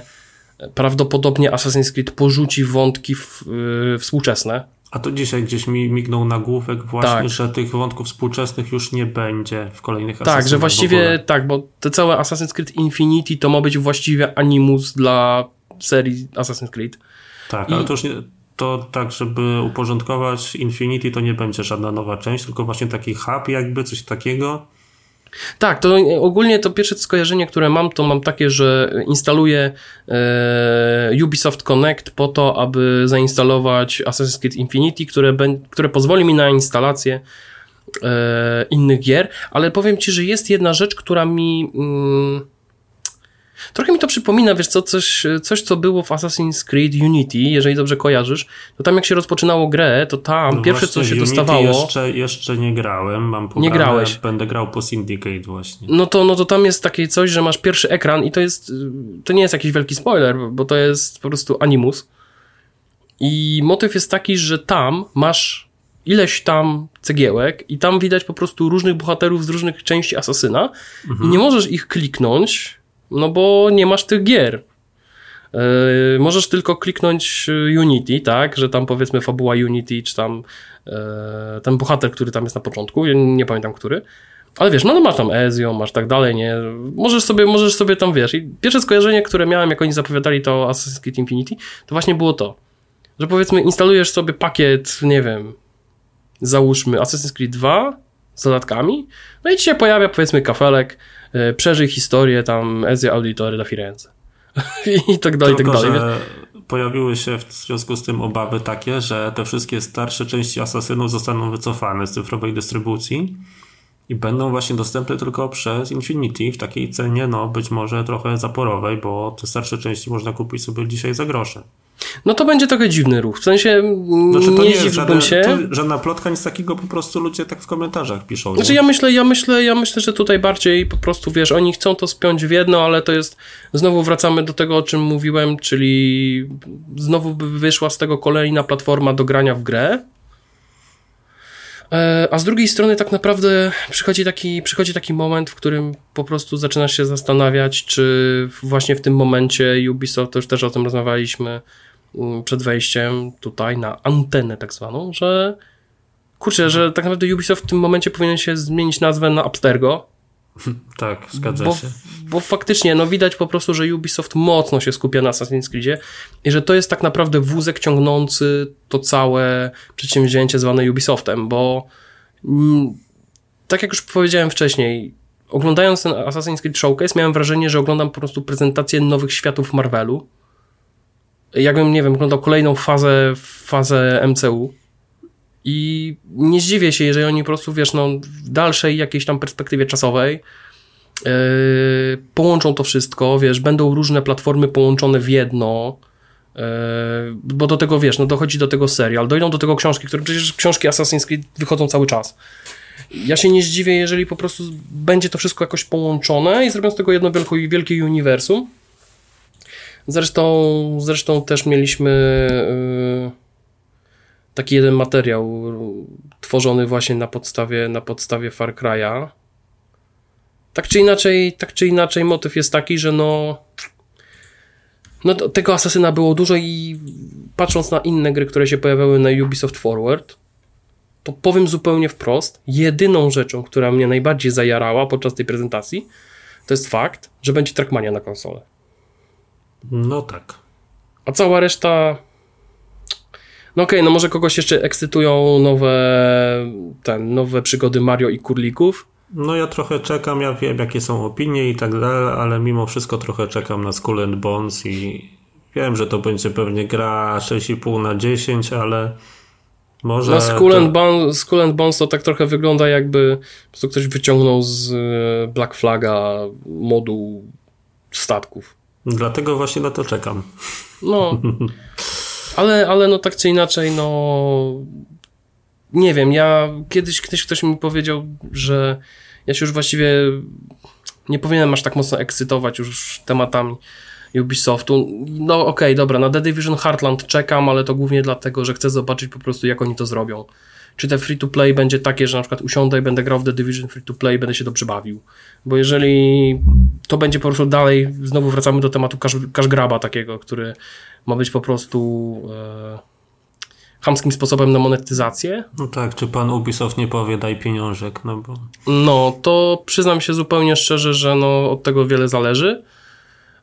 S2: prawdopodobnie Assassin's Creed porzuci wątki w, yy, współczesne,
S1: a to dzisiaj gdzieś mi mignął nagłówek właśnie, tak. że tych wątków współczesnych już nie będzie w kolejnych
S2: Tak, że właściwie tak, bo te całe Assassin's Creed Infinity to ma być właściwie animus dla serii Assassin's Creed.
S1: Tak, I... ale to już nie, to tak, żeby uporządkować Infinity to nie będzie żadna nowa część, tylko właśnie taki hub jakby, coś takiego
S2: tak, to ogólnie to pierwsze skojarzenie, które mam, to mam takie, że instaluję e, Ubisoft Connect po to, aby zainstalować Assassin's Creed Infinity, które, które pozwoli mi na instalację e, innych gier, ale powiem Ci, że jest jedna rzecz, która mi... Mm, Trochę mi to przypomina, wiesz co, coś, coś co było w Assassin's Creed Unity, jeżeli dobrze kojarzysz, to tam jak się rozpoczynało grę, to tam no pierwsze co się Unity dostawało...
S1: Jeszcze, jeszcze nie grałem, mam pograne, Nie grałeś. Będę grał po Syndicate właśnie.
S2: No to, no to tam jest takie coś, że masz pierwszy ekran i to jest, to nie jest jakiś wielki spoiler, bo to jest po prostu animus. I motyw jest taki, że tam masz ileś tam cegiełek i tam widać po prostu różnych bohaterów z różnych części Asasyna mhm. i nie możesz ich kliknąć, no bo nie masz tych gier. Yy, możesz tylko kliknąć Unity, tak, że tam powiedzmy fabuła Unity, czy tam yy, ten bohater, który tam jest na początku, nie pamiętam który, ale wiesz, no, no masz tam Ezio, masz tak dalej, nie, możesz sobie, możesz sobie tam, wiesz, i pierwsze skojarzenie, które miałem, jak oni zapowiadali to Assassin's Creed Infinity, to właśnie było to, że powiedzmy instalujesz sobie pakiet, nie wiem, załóżmy Assassin's Creed 2 z dodatkami, no i ci się pojawia powiedzmy kafelek, przeżyj historię tam Ezio Auditore da Firenze. I tak dalej, Tylko, i tak dalej.
S1: pojawiły się w związku z tym obawy takie, że te wszystkie starsze części Asasynów zostaną wycofane z cyfrowej dystrybucji i będą właśnie dostępne tylko przez Infinity w takiej cenie, no być może trochę zaporowej, bo te starsze części można kupić sobie dzisiaj za grosze.
S2: No to będzie trochę dziwny ruch. W sensie znaczy, to nie, nie jest żaden, się.
S1: To żadna plotka, nic takiego, po prostu ludzie tak w komentarzach piszą.
S2: Znaczy ja myślę, ja myślę, ja myślę, że tutaj bardziej po prostu wiesz, oni chcą to spiąć w jedno, ale to jest znowu wracamy do tego, o czym mówiłem, czyli znowu by wyszła z tego kolejna platforma do grania w grę. E, a z drugiej strony tak naprawdę przychodzi taki, przychodzi taki moment, w którym po prostu zaczynasz się zastanawiać, czy właśnie w tym momencie Ubisoft, to już też o tym rozmawialiśmy mm, przed wejściem tutaj na antenę tak zwaną, że kurczę, że tak naprawdę Ubisoft w tym momencie powinien się zmienić nazwę na Abstergo,
S1: Tak, zgadza
S2: bo,
S1: się.
S2: bo faktycznie no widać po prostu, że Ubisoft mocno się skupia na Assassin's Creedzie i że to jest tak naprawdę wózek ciągnący to całe przedsięwzięcie zwane Ubisoftem, bo mm, tak jak już powiedziałem wcześniej, oglądając ten Assassin's Creed Showcase miałem wrażenie, że oglądam po prostu prezentację nowych światów Marvelu. Jakbym, nie wiem, oglądał kolejną fazę, fazę MCU. I nie zdziwię się, jeżeli oni po prostu, wiesz, no, w dalszej jakiejś tam perspektywie czasowej yy, połączą to wszystko, wiesz, będą różne platformy połączone w jedno, yy, bo do tego, wiesz, no dochodzi do tego serial, dojdą do tego książki, które przecież książki Assassin's Creed wychodzą cały czas. Ja się nie zdziwię, jeżeli po prostu będzie to wszystko jakoś połączone i zrobią z tego jedno wielkie, wielkie uniwersum. Zresztą, zresztą też mieliśmy yy, taki jeden materiał tworzony właśnie na podstawie, na podstawie Far Cry'a. Tak czy inaczej, tak czy inaczej motyw jest taki, że no no tego asasyna było dużo i patrząc na inne gry, które się pojawiały na Ubisoft Forward, to powiem zupełnie wprost, jedyną rzeczą, która mnie najbardziej zajarała podczas tej prezentacji, to jest fakt, że będzie Trackmania na konsolę.
S1: No tak.
S2: A cała reszta. No okej, okay, no może kogoś jeszcze ekscytują nowe, ten, nowe przygody Mario i Kurlików.
S1: No ja trochę czekam, ja wiem jakie są opinie i tak dalej, ale mimo wszystko trochę czekam na Skull and Bones i wiem, że to będzie pewnie gra 6,5 na 10, ale może...
S2: No Skull, to... and Bones, Skull and Bones to tak trochę wygląda jakby po prostu ktoś wyciągnął z e, Black Flaga moduł statków.
S1: Dlatego właśnie na to czekam.
S2: No, ale, ale no tak czy inaczej, no nie wiem, ja kiedyś, kiedyś ktoś mi powiedział, że ja się już właściwie nie powinienem aż tak mocno ekscytować już tematami Ubisoftu. No okej, okay, dobra, na The Division Heartland czekam, ale to głównie dlatego, że chcę zobaczyć po prostu jak oni to zrobią. Czy te free to play będzie takie, że na przykład usiądę i będę grał w The Division free to play i będę się dobrze bawił. Bo jeżeli to będzie po prostu dalej, znowu wracamy do tematu cash, cash graba takiego, który ma być po prostu e, chamskim sposobem na monetyzację.
S1: No tak, czy pan Ubisoft nie powie daj pieniążek, no bo...
S2: No, to przyznam się zupełnie szczerze, że no, od tego wiele zależy.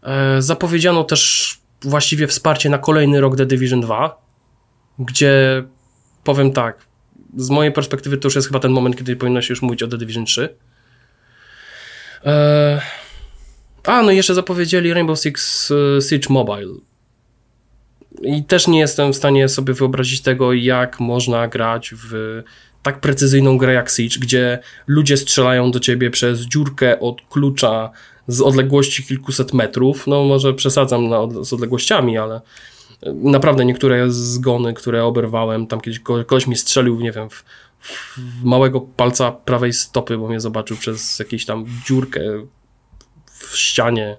S2: E, zapowiedziano też właściwie wsparcie na kolejny rok The Division 2, gdzie powiem tak, z mojej perspektywy to już jest chyba ten moment, kiedy powinno się już mówić o The Division 3. E, a, no i jeszcze zapowiedzieli Rainbow Six e, Siege Mobile. I też nie jestem w stanie sobie wyobrazić tego, jak można grać w tak precyzyjną grę jak Siege, gdzie ludzie strzelają do ciebie przez dziurkę od klucza z odległości kilkuset metrów. No może przesadzam z odległościami, ale naprawdę niektóre zgony, które oberwałem, tam kiedyś ktoś mi strzelił, nie wiem, w, w małego palca prawej stopy, bo mnie zobaczył przez jakąś tam dziurkę w ścianie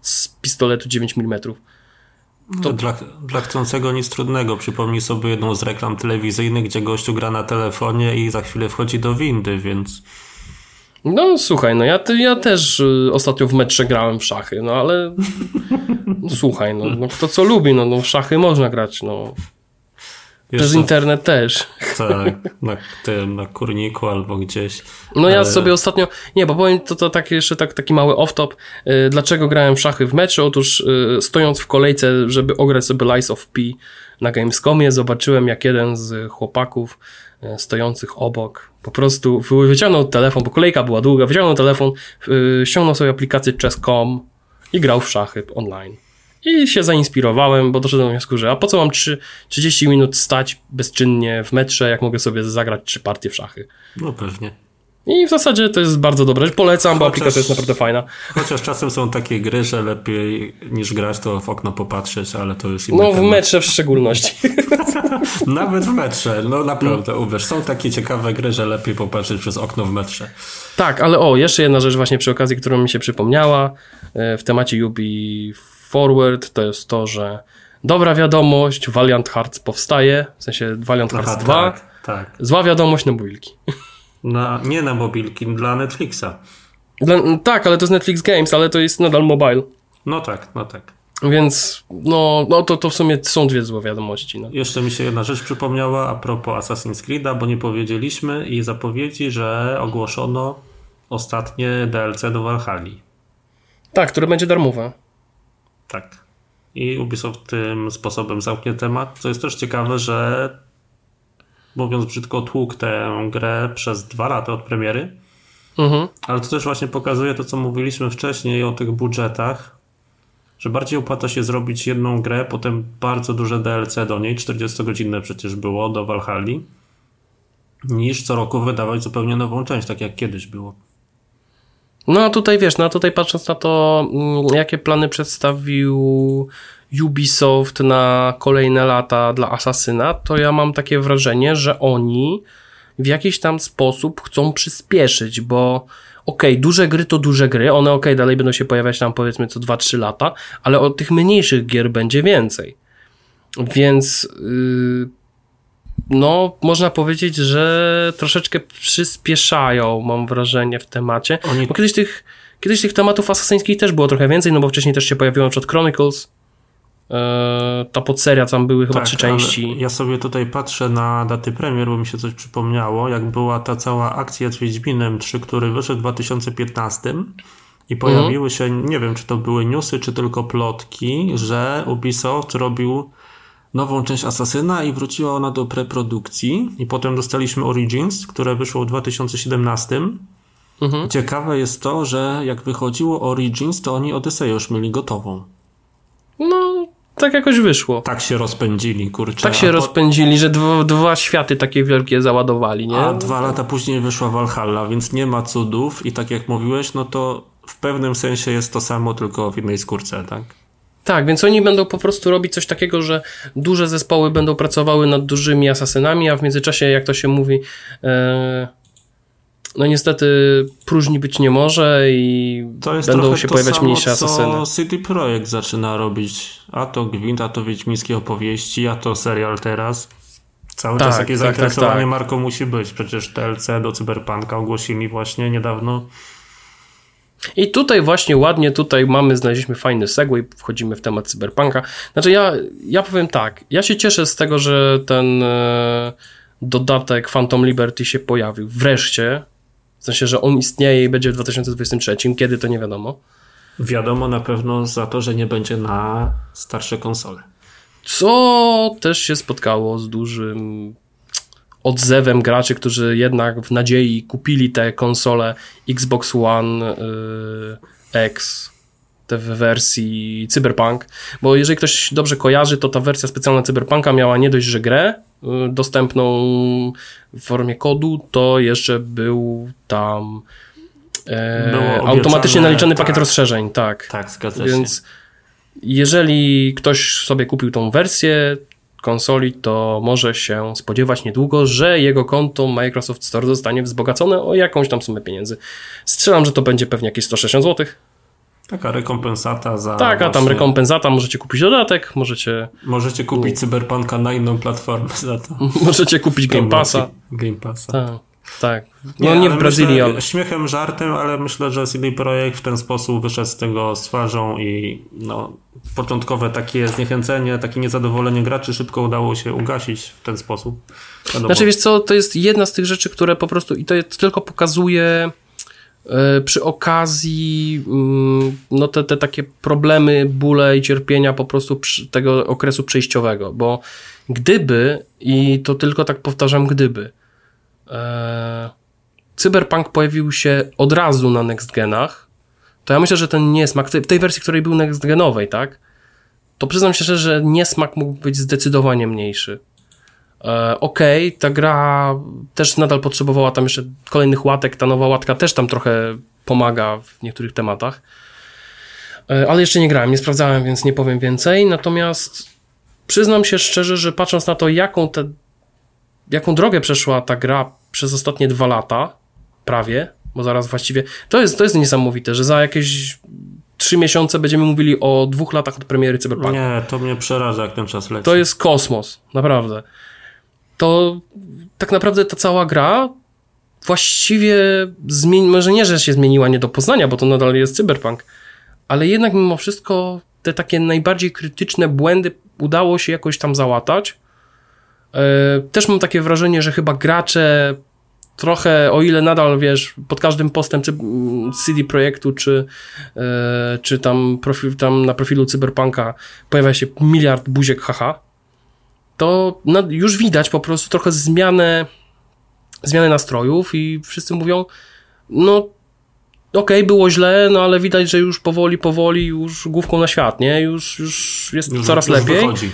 S2: z pistoletu 9 mm. To...
S1: Dla, dla chcącego nic trudnego. Przypomnij sobie jedną z reklam telewizyjnych, gdzie gościu gra na telefonie i za chwilę wchodzi do windy, więc
S2: no słuchaj, no ja, ja też y, ostatnio w metrze grałem w szachy, no ale słuchaj, no, no kto co lubi, no, no w szachy można grać, no. Jeszcze, Przez internet też.
S1: Tak, na tym, na kurniku albo gdzieś.
S2: No ja sobie ostatnio, nie, bo powiem to, to tak jeszcze tak, taki mały off-top. Y, dlaczego grałem w szachy w metrze? Otóż y, stojąc w kolejce, żeby ograć sobie Lies of P na Gamescomie, zobaczyłem jak jeden z chłopaków E, stojących obok. Po prostu wyciągnął telefon, bo kolejka była długa, wyciągnął telefon, ściągnął sobie aplikację chess.com i grał w szachy online. I się zainspirowałem, bo doszedłem do wniosku, że a po co mam 3, 30 minut stać bezczynnie w metrze, jak mogę sobie zagrać trzy partie w szachy.
S1: No pewnie.
S2: I w zasadzie to jest bardzo dobre. Polecam, chociaż, bo aplikacja jest naprawdę fajna.
S1: Chociaż czasem są takie gry, że lepiej niż grać, to w okno popatrzeć, ale to jest inny
S2: No w temat. metrze w szczególności.
S1: Nawet w metrze, no naprawdę, uwierz. Są takie ciekawe gry, że lepiej popatrzeć przez okno w metrze.
S2: Tak, ale o, jeszcze jedna rzecz właśnie przy okazji, którą mi się przypomniała e, w temacie Ubi Forward, to jest to, że dobra wiadomość, Valiant Hearts powstaje, w sensie Valiant Hearts Aha, 2. Tak
S1: Tak.
S2: Zła wiadomość na mobilki.
S1: Na, nie na mobilki, dla Netflixa.
S2: Dla, tak, ale to jest Netflix Games, ale to jest nadal mobile.
S1: No tak, no tak.
S2: Więc no, no to, to w sumie są dwie złe wiadomości. No.
S1: Jeszcze mi się jedna rzecz przypomniała a propos Assassin's Creed'a, bo nie powiedzieliśmy i zapowiedzi, że ogłoszono ostatnie DLC do Valhalla.
S2: Tak, które będzie darmowe.
S1: Tak. I Ubisoft tym sposobem zamknie temat, co jest też ciekawe, że mówiąc brzydko, tłukł tę grę przez dwa lata od premiery.
S2: Mhm.
S1: Ale to też właśnie pokazuje to, co mówiliśmy wcześniej o tych budżetach, że bardziej opłaca się zrobić jedną grę, potem bardzo duże DLC do niej, 40-godzinne przecież było do Valhalla, niż co roku wydawać zupełnie nową część, tak jak kiedyś było.
S2: No a tutaj wiesz, no a tutaj patrząc na to, mm, jakie plany przedstawił Ubisoft na kolejne lata dla Asasyna, to ja mam takie wrażenie, że oni w jakiś tam sposób chcą przyspieszyć, bo okej, okay, duże gry to duże gry, one okej, okay, dalej będą się pojawiać tam powiedzmy co 2-3 lata, ale od tych mniejszych gier będzie więcej. Więc yy, no, można powiedzieć, że troszeczkę przyspieszają, mam wrażenie, w temacie. Oni... Bo kiedyś tych, kiedyś tych tematów asasyńskich też było trochę więcej, no bo wcześniej też się pojawiło przykład Chronicles, e, ta podseria, tam były chyba tak, trzy części.
S1: Ja sobie tutaj patrzę na daty premier, bo mi się coś przypomniało, jak była ta cała akcja z Wiedźminem 3, który wyszedł w 2015 i pojawiły mhm. się, nie wiem czy to były newsy, czy tylko plotki, że Ubisoft robił nową część Asasyna i wróciła ona do preprodukcji i potem dostaliśmy Origins, które wyszło w 2017. Mhm. Ciekawe jest to, że jak wychodziło Origins, to oni Odyseję już mieli gotową.
S2: No, tak jakoś wyszło.
S1: Tak się rozpędzili, kurczę.
S2: Tak się po... rozpędzili, że dwa, dwa światy takie wielkie załadowali, nie?
S1: A dwa lata później wyszła Valhalla, więc nie ma cudów i tak jak mówiłeś, no to w pewnym sensie jest to samo, tylko w innej skórce, tak?
S2: Tak, więc oni będą po prostu robić coś takiego, że duże zespoły będą pracowały nad dużymi asasynami, a w międzyczasie, jak to się mówi, e, no niestety próżni być nie może i będą się pojawiać samo, mniejsze asasyny.
S1: To City Projekt zaczyna robić, a to Gwint, a to Wiedźmińskie opowieści, a to serial teraz. Cały tak, czas takie tak, zainteresowanie tak, tak. marką musi być. Przecież TLC do Cyberpunka ogłosili właśnie niedawno
S2: i tutaj właśnie ładnie, tutaj mamy, znaleźliśmy fajny segway, wchodzimy w temat cyberpunka. Znaczy ja, ja powiem tak, ja się cieszę z tego, że ten e, dodatek Phantom Liberty się pojawił. Wreszcie, w sensie, że on istnieje i będzie w 2023, kiedy to nie wiadomo.
S1: Wiadomo na pewno za to, że nie będzie na starsze konsole.
S2: Co też się spotkało z dużym odzewem graczy, którzy jednak w nadziei kupili te konsole Xbox One y, X te w wersji Cyberpunk, bo jeżeli ktoś dobrze kojarzy, to ta wersja specjalna Cyberpunka miała nie dość, że grę y, dostępną w formie kodu, to jeszcze był tam e, automatycznie naliczony tak, pakiet rozszerzeń, tak.
S1: Tak, zgadza
S2: Więc
S1: się.
S2: jeżeli ktoś sobie kupił tą wersję, konsoli, to może się spodziewać niedługo, że jego konto Microsoft Store zostanie wzbogacone o jakąś tam sumę pieniędzy. Strzelam, że to będzie pewnie jakieś 160 zł.
S1: Taka rekompensata za.
S2: Tak, a tam rekompensata, możecie kupić dodatek, możecie.
S1: Możecie kupić Cyberpunka na inną platformę za to.
S2: możecie kupić Game Passa.
S1: Game Passa.
S2: Tak. Tak. No nie, nie w Brazylii,
S1: myślę,
S2: ale...
S1: Śmiechem, żartem, ale myślę, że CD Projekt w ten sposób wyszedł z tego z twarzą i no, początkowe takie zniechęcenie, takie niezadowolenie graczy szybko udało się ugasić w ten sposób.
S2: Wiadomo. Znaczy wiesz co, to jest jedna z tych rzeczy, które po prostu i to tylko pokazuje e, przy okazji mm, no te, te takie problemy, bóle i cierpienia po prostu tego okresu przejściowego, bo gdyby, i to tylko tak powtarzam, gdyby, Cyberpunk pojawił się od razu na next genach, to ja myślę, że ten niesmak, w tej wersji, której był next genowej, tak, to przyznam się szczerze, że niesmak mógł być zdecydowanie mniejszy. E, Okej, okay, ta gra też nadal potrzebowała tam jeszcze kolejnych łatek, ta nowa łatka też tam trochę pomaga w niektórych tematach. E, ale jeszcze nie grałem, nie sprawdzałem, więc nie powiem więcej. Natomiast przyznam się szczerze, że patrząc na to, jaką te jaką drogę przeszła ta gra przez ostatnie dwa lata, prawie, bo zaraz właściwie, to jest, to jest niesamowite, że za jakieś trzy miesiące będziemy mówili o dwóch latach od premiery Cyberpunka.
S1: Nie, to mnie przeraża, jak ten czas leci.
S2: To jest kosmos, naprawdę. to tak naprawdę ta cała gra właściwie zmieni, może nie, że się zmieniła nie do poznania, bo to nadal jest cyberpunk, ale jednak mimo wszystko te takie najbardziej krytyczne błędy udało się jakoś tam załatać. E, też mam takie wrażenie, że chyba gracze trochę, o ile nadal, wiesz, pod każdym postem czy CD Projektu, czy, e, czy tam, profil, tam na profilu Cyberpunka pojawia się miliard buziek haha, to już widać po prostu trochę zmianę, zmianę nastrojów i wszyscy mówią, no okej, okay, było źle, no ale widać, że już powoli, powoli, już główką na świat, nie? Już, już jest już, coraz już lepiej. Wychodzi.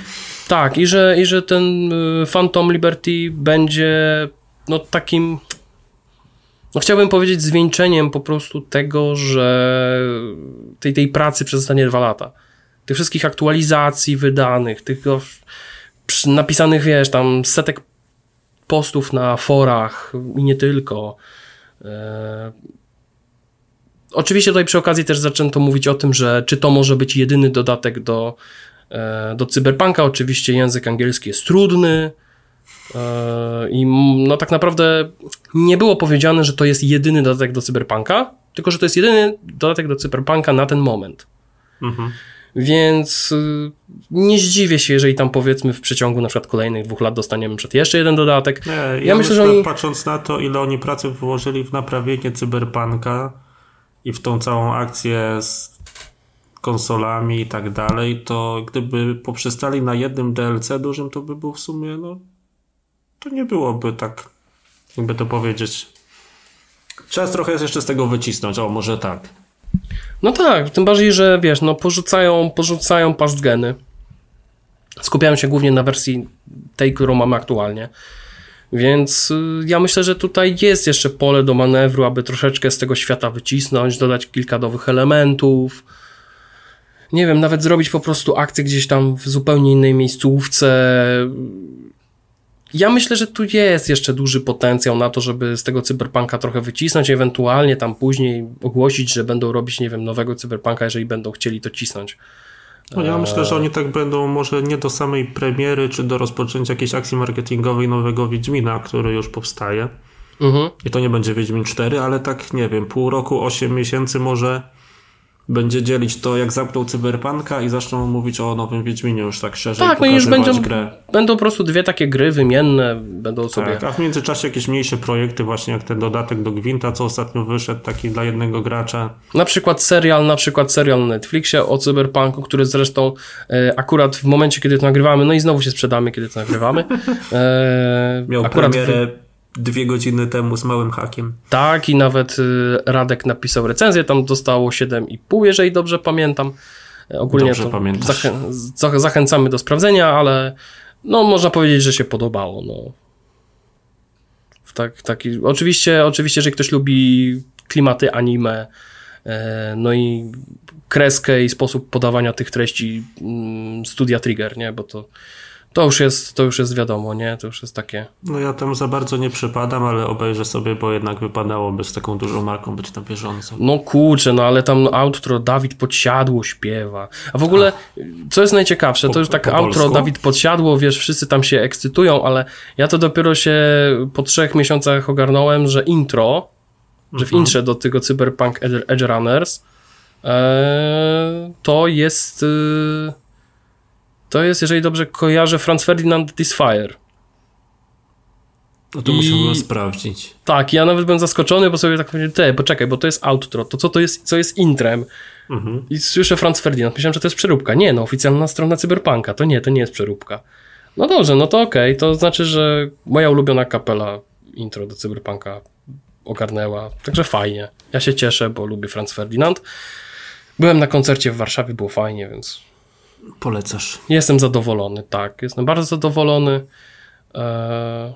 S2: Tak, i że, i że ten y, Phantom Liberty będzie no takim no chciałbym powiedzieć zwieńczeniem po prostu tego, że tej, tej pracy przez ostatnie dwa lata. Tych wszystkich aktualizacji wydanych, tych napisanych, wiesz, tam setek postów na forach i nie tylko. E... Oczywiście tutaj przy okazji też zaczęto mówić o tym, że czy to może być jedyny dodatek do. Do cyberpunka. Oczywiście język angielski jest trudny, e, i no tak naprawdę nie było powiedziane, że to jest jedyny dodatek do Cyberpunka, tylko że to jest jedyny dodatek do Cyberpunka na ten moment. Mhm. Więc y, nie zdziwię się, jeżeli tam powiedzmy w przeciągu na przykład kolejnych dwóch lat dostaniemy przed jeszcze jeden dodatek.
S1: Nie, ja, ja myślę, że oni... patrząc na to, ile oni pracy wyłożyli w naprawienie cyberpunka i w tą całą akcję z konsolami i tak dalej, to gdyby poprzestali na jednym DLC dużym, to by był w sumie, no, to nie byłoby tak, jakby to powiedzieć. Czas trochę jeszcze z tego wycisnąć, o, może tak.
S2: No tak, tym bardziej, że wiesz, no porzucają, porzucają past. Skupiają się głównie na wersji tej, którą mamy aktualnie. Więc y, ja myślę, że tutaj jest jeszcze pole do manewru, aby troszeczkę z tego świata wycisnąć, dodać kilka nowych elementów. Nie wiem, nawet zrobić po prostu akcję gdzieś tam w zupełnie innej miejscówce. Ja myślę, że tu jest jeszcze duży potencjał na to, żeby z tego cyberpunka trochę wycisnąć, ewentualnie tam później ogłosić, że będą robić, nie wiem, nowego cyberpunka, jeżeli będą chcieli to cisnąć.
S1: No ja myślę, że oni tak będą może nie do samej premiery, czy do rozpoczęcia jakiejś akcji marketingowej nowego Wiedźmina, który już powstaje. Mhm. I to nie będzie Wiedźmin 4, ale tak, nie wiem, pół roku, 8 miesięcy może będzie dzielić to, jak zamknął Cyberpunka i zaczną mówić o nowym Wiedźminie już tak szerzej Tak, no i już
S2: będą,
S1: grę.
S2: będą po prostu dwie takie gry wymienne, będą tak, sobie...
S1: a w międzyczasie jakieś mniejsze projekty, właśnie jak ten dodatek do Gwinta, co ostatnio wyszedł, taki dla jednego gracza.
S2: Na przykład serial, na przykład serial na Netflixie o Cyberpunku, który zresztą e, akurat w momencie, kiedy to nagrywamy, no i znowu się sprzedamy, kiedy to nagrywamy.
S1: E, Miał akurat premierę... W dwie godziny temu z małym hakiem.
S2: Tak, i nawet y, Radek napisał recenzję, tam dostało 7,5, jeżeli dobrze pamiętam. E, ogólnie dobrze zachę zachęcamy do sprawdzenia, ale no można powiedzieć, że się podobało. No. Tak, taki, oczywiście, oczywiście, że ktoś lubi klimaty anime, e, no i kreskę i sposób podawania tych treści mm, studia Trigger, nie? Bo to to już jest, to już jest wiadomo, nie? To już jest takie.
S1: No ja tam za bardzo nie przypadam, ale obejrzę sobie, bo jednak wypadałoby z taką dużą marką być na bieżąco.
S2: No kurczę, no ale tam outro Dawid Podsiadło śpiewa. A w ogóle, Ach. co jest najciekawsze, to już tak outro polsku? Dawid Podsiadło, wiesz, wszyscy tam się ekscytują, ale ja to dopiero się po trzech miesiącach ogarnąłem, że intro, że w mhm. intrze do tego Cyberpunk Edge Runners e, to jest... To jest, jeżeli dobrze kojarzę, Franz Ferdinand Disfire.
S1: No to I... musimy sprawdzić.
S2: Tak, ja nawet byłem zaskoczony, bo sobie tak powiedziałem, te, poczekaj, bo to jest outro, to co to jest, co jest intrem? Mhm. I słyszę Franz Ferdinand, myślałem, że to jest przeróbka. Nie, no, oficjalna strona Cyberpunka, to nie, to nie jest przeróbka. No dobrze, no to okej, okay. to znaczy, że moja ulubiona kapela intro do Cyberpunka ogarnęła, także fajnie. Ja się cieszę, bo lubię Franz Ferdinand. Byłem na koncercie w Warszawie, było fajnie, więc
S1: Polecasz.
S2: Jestem zadowolony, tak. Jestem bardzo zadowolony. Eee...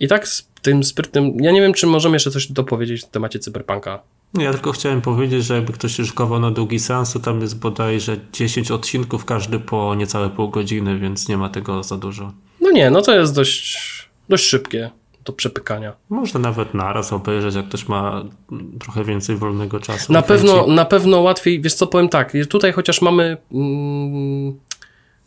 S2: I tak z tym sprytnym. Ja nie wiem, czy możemy jeszcze coś dopowiedzieć w temacie cyberpunka.
S1: Ja tylko chciałem powiedzieć, że jakby ktoś się szykował na długi seans, to tam jest bodajże 10 odcinków, każdy po niecałe pół godziny, więc nie ma tego za dużo.
S2: No nie, no to jest dość, dość szybkie do przepykania.
S1: Można nawet naraz obejrzeć, jak ktoś ma trochę więcej wolnego czasu.
S2: Na pewno, na pewno łatwiej, wiesz co, powiem tak, tutaj chociaż mamy mm,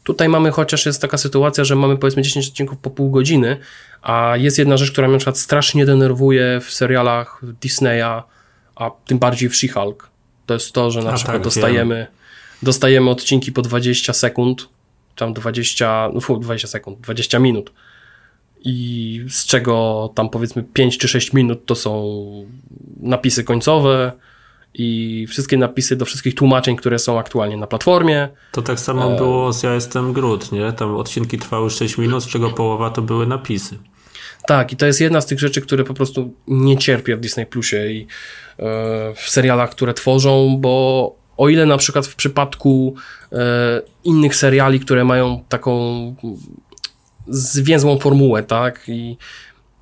S2: Tutaj mamy chociaż jest taka sytuacja, że mamy powiedzmy 10 odcinków po pół godziny, a jest jedna rzecz, która mnie na przykład strasznie denerwuje w serialach Disneya, a tym bardziej w She-Hulk. To jest to, że na
S1: A
S2: przykład
S1: tak,
S2: dostajemy, dostajemy odcinki po 20 sekund, tam 20, no fu, 20 sekund, 20 minut. I z czego tam powiedzmy 5 czy 6 minut to są napisy końcowe i wszystkie napisy do wszystkich tłumaczeń, które są aktualnie na platformie.
S1: To tak samo było z Ja jestem Groot, nie? Tam odcinki trwały 6 minut, z czego połowa to były napisy.
S2: Tak, i to jest jedna z tych rzeczy, które po prostu nie cierpię w Disney Plusie i e, w serialach, które tworzą, bo o ile na przykład w przypadku e, innych seriali, które mają taką zwięzłą formułę, tak, i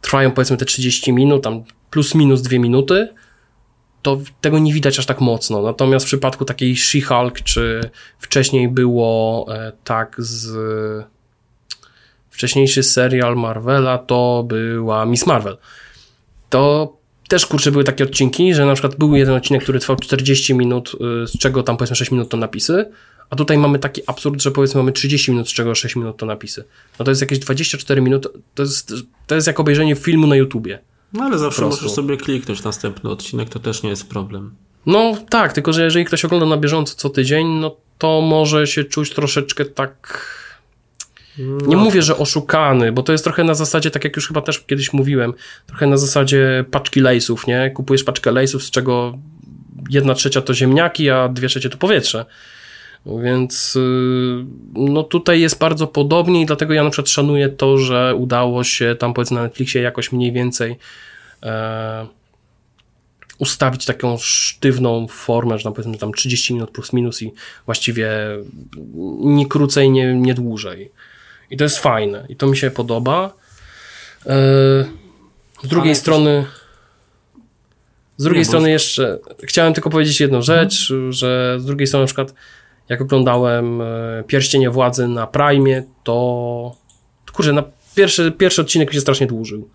S2: trwają powiedzmy te 30 minut, tam plus minus 2 minuty, to tego nie widać aż tak mocno. Natomiast w przypadku takiej She-Hulk, czy wcześniej było e, tak z wcześniejszy serial Marvela to była Miss Marvel. To też kurczę były takie odcinki, że na przykład był jeden odcinek, który trwał 40 minut, y, z czego tam powiedzmy 6 minut to napisy, a tutaj mamy taki absurd, że powiedzmy mamy 30 minut, z czego 6 minut to napisy. No to jest jakieś 24 minut, to jest, to jest jak obejrzenie filmu na YouTubie.
S1: No ale zawsze możesz sobie kliknąć następny odcinek, to też nie jest problem.
S2: No tak, tylko że jeżeli ktoś ogląda na bieżąco co tydzień, no to może się czuć troszeczkę tak nie
S1: No.
S2: mówię, że oszukany, bo to jest trochę na zasadzie, tak jak już chyba też kiedyś mówiłem, trochę na zasadzie paczki lejsów, nie? Kupujesz paczkę lejsów, z czego jedna trzecia to ziemniaki, a dwie trzecie to powietrze. Więc yy, no tutaj jest bardzo podobnie i dlatego ja na przykład szanuję to, że udało się tam powiedzmy na Netflixie jakoś mniej więcej e, ustawić taką sztywną formę, że tam powiedzmy tam 30 minut plus minus i właściwie nie krócej, nie, nie dłużej. I to jest fajne i to mi się podoba. E, Z drugiej
S1: Ale
S2: strony z drugiej
S1: Nie,
S2: strony jeszcze chciałem tylko powiedzieć jedną rzecz, że z drugiej strony na przykład jak oglądałem e, Pierścienie Władzy na Prime, to kurczę, na pierwszy, pierwszy odcinek mi się strasznie dłużył.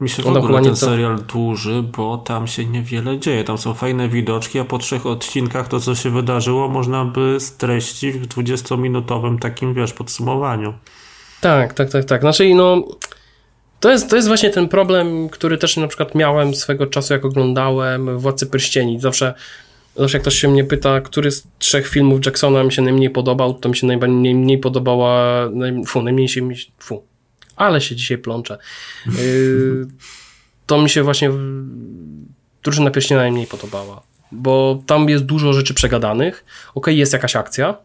S1: Mi się w ogóle ten
S2: to-
S1: serial dłuży, bo tam się niewiele dzieje. Tam są fajne widoczki, a po trzech odcinkach to, co się wydarzyło, można by streścić w 20-minutowym takim, wiesz, podsumowaniu.
S2: Tak, tak, tak, tak. Znaczy, no, to jest, to jest właśnie ten problem, który też na przykład miałem swego czasu, jak oglądałem Władcy Pierścieni. Zawsze, zawsze jak ktoś się mnie pyta, który z trzech filmów Jacksona mi się najmniej podobał, to mi się najmniej mniej podobała, naj, fu, najmniej się mi, fu, ale się dzisiaj plączę. Yy, to mi się właśnie Drużyna Pierścienia najmniej podobała, bo tam jest dużo rzeczy przegadanych. Okej, jest jakaś akcja,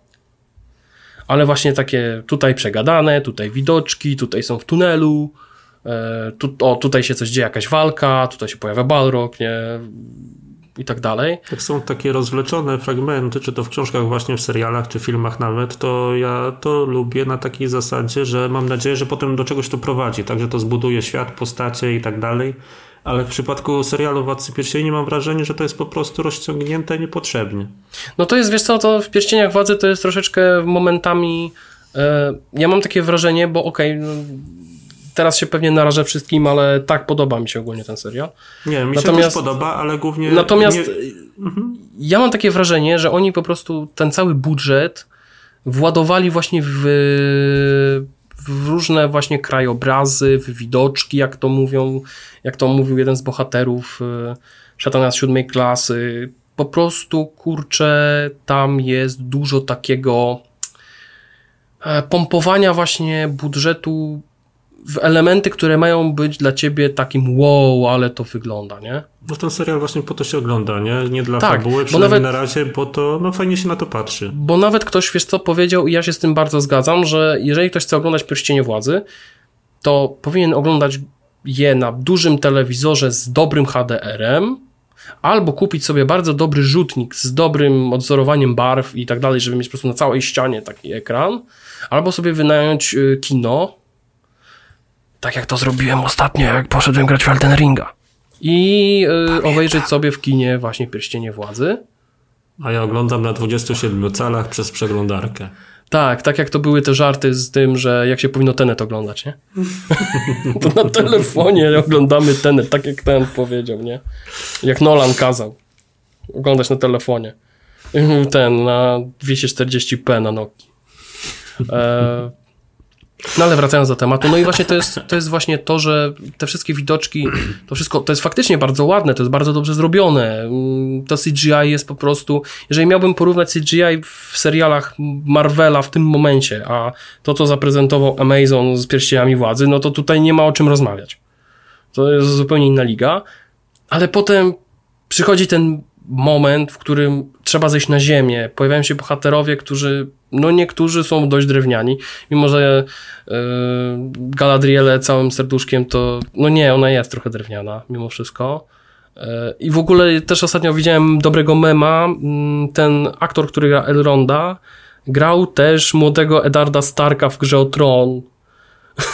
S2: ale właśnie takie tutaj przegadane, tutaj widoczki, tutaj są w tunelu, e, tu, o, tutaj się coś dzieje, jakaś walka, tutaj się pojawia Balrog, nie? I tak dalej.
S1: Jak są takie rozwleczone fragmenty, czy to w książkach, właśnie w serialach, czy filmach nawet, to ja to lubię na takiej zasadzie, że mam nadzieję, że potem do czegoś to prowadzi, także to zbuduje świat, postacie i tak dalej. Ale w przypadku serialu Władcy Pierścieni mam wrażenie, że to jest po prostu rozciągnięte niepotrzebnie.
S2: No to jest, wiesz co, to w Pierścieniach Władzy to jest troszeczkę momentami, e, ja mam takie wrażenie, bo okej, no, teraz się pewnie narażę wszystkim, ale tak podoba mi się ogólnie ten serial.
S1: Nie, mi się
S2: Natomiast-
S1: też podoba, ale głównie...
S2: Natomiast
S1: nie,
S2: ja mam takie wrażenie, że oni po prostu ten cały budżet władowali właśnie w, w różne właśnie krajobrazy, w widoczki, jak to mówią, jak to mówił jeden z bohaterów e, Szatana z siódmej klasy. Po prostu, kurczę, tam jest dużo takiego e, pompowania właśnie budżetu w elementy, które mają być dla ciebie takim wow, ale to wygląda, nie?
S1: No ten serial właśnie po to się ogląda, nie? Nie dla
S2: Tak,
S1: fabuły,
S2: bo
S1: przynajmniej
S2: nawet-
S1: na razie, bo to no fajnie się na to patrzy.
S2: Bo nawet ktoś, wiesz co, powiedział i ja się z tym bardzo zgadzam, że jeżeli ktoś chce oglądać Pierścienie Władzy, to powinien oglądać je na dużym telewizorze z dobrym HDR-em, albo kupić sobie bardzo dobry rzutnik z dobrym odzorowaniem barw i tak dalej, żeby mieć po prostu na całej ścianie taki ekran, albo sobie wynająć y, kino, tak jak to zrobiłem ostatnio, jak poszedłem grać w Elden Ringa. I y, obejrzeć sobie w kinie właśnie Pierścienie Władzy.
S1: A ja oglądam na 27 calach przez przeglądarkę.
S2: Tak, tak jak to były te żarty z tym, że jak się powinno Tenet oglądać, nie? to na telefonie oglądamy Tenet, tak jak ten powiedział, nie? Jak Nolan kazał. Oglądać na telefonie. Ten, na 240p na Noki. E, no ale wracając do tematu, no i właśnie to jest, to jest właśnie to, że te wszystkie widoczki, to wszystko, to jest faktycznie bardzo ładne, to jest bardzo dobrze zrobione. Mm, To CGI jest po prostu, jeżeli miałbym porównać CGI w serialach Marvela w tym momencie, a to, co zaprezentował Amazon z Pierścieniami Władzy, no to tutaj nie ma o czym rozmawiać. To jest zupełnie inna liga, ale potem przychodzi ten moment, w którym trzeba zejść na ziemię. Pojawiają się bohaterowie, którzy, no niektórzy są dość drewniani, mimo że yy, Galadriele całym serduszkiem to, no nie, ona jest trochę drewniana mimo wszystko. Yy, I w ogóle też ostatnio widziałem dobrego mema, mm, ten aktor, który gra Elronda, grał też młodego Edarda Starka w grze o Tron.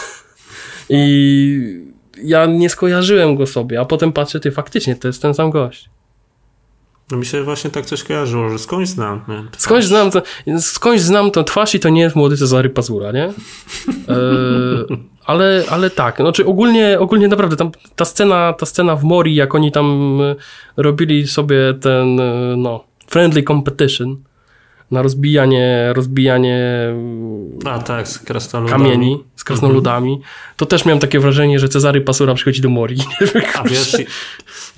S2: I ja nie skojarzyłem go sobie, a potem patrzę, ty faktycznie, to jest ten sam gość.
S1: No mi się właśnie tak coś kojarzyło, że skądś znam. Nie?
S2: Skądś znam, to, skądś znam tą twarz i to nie jest młody Cezary Pazura, nie? E, ale, ale tak, znaczy ogólnie, ogólnie naprawdę tam ta scena, ta scena w Mori, jak oni tam e, robili sobie ten, e, no, friendly competition na rozbijanie, rozbijanie
S1: A tak, z
S2: kamieni z krasnoludami, to też miałem takie wrażenie, że Cezary Pasura przychodzi do Mori.
S1: A wiesz,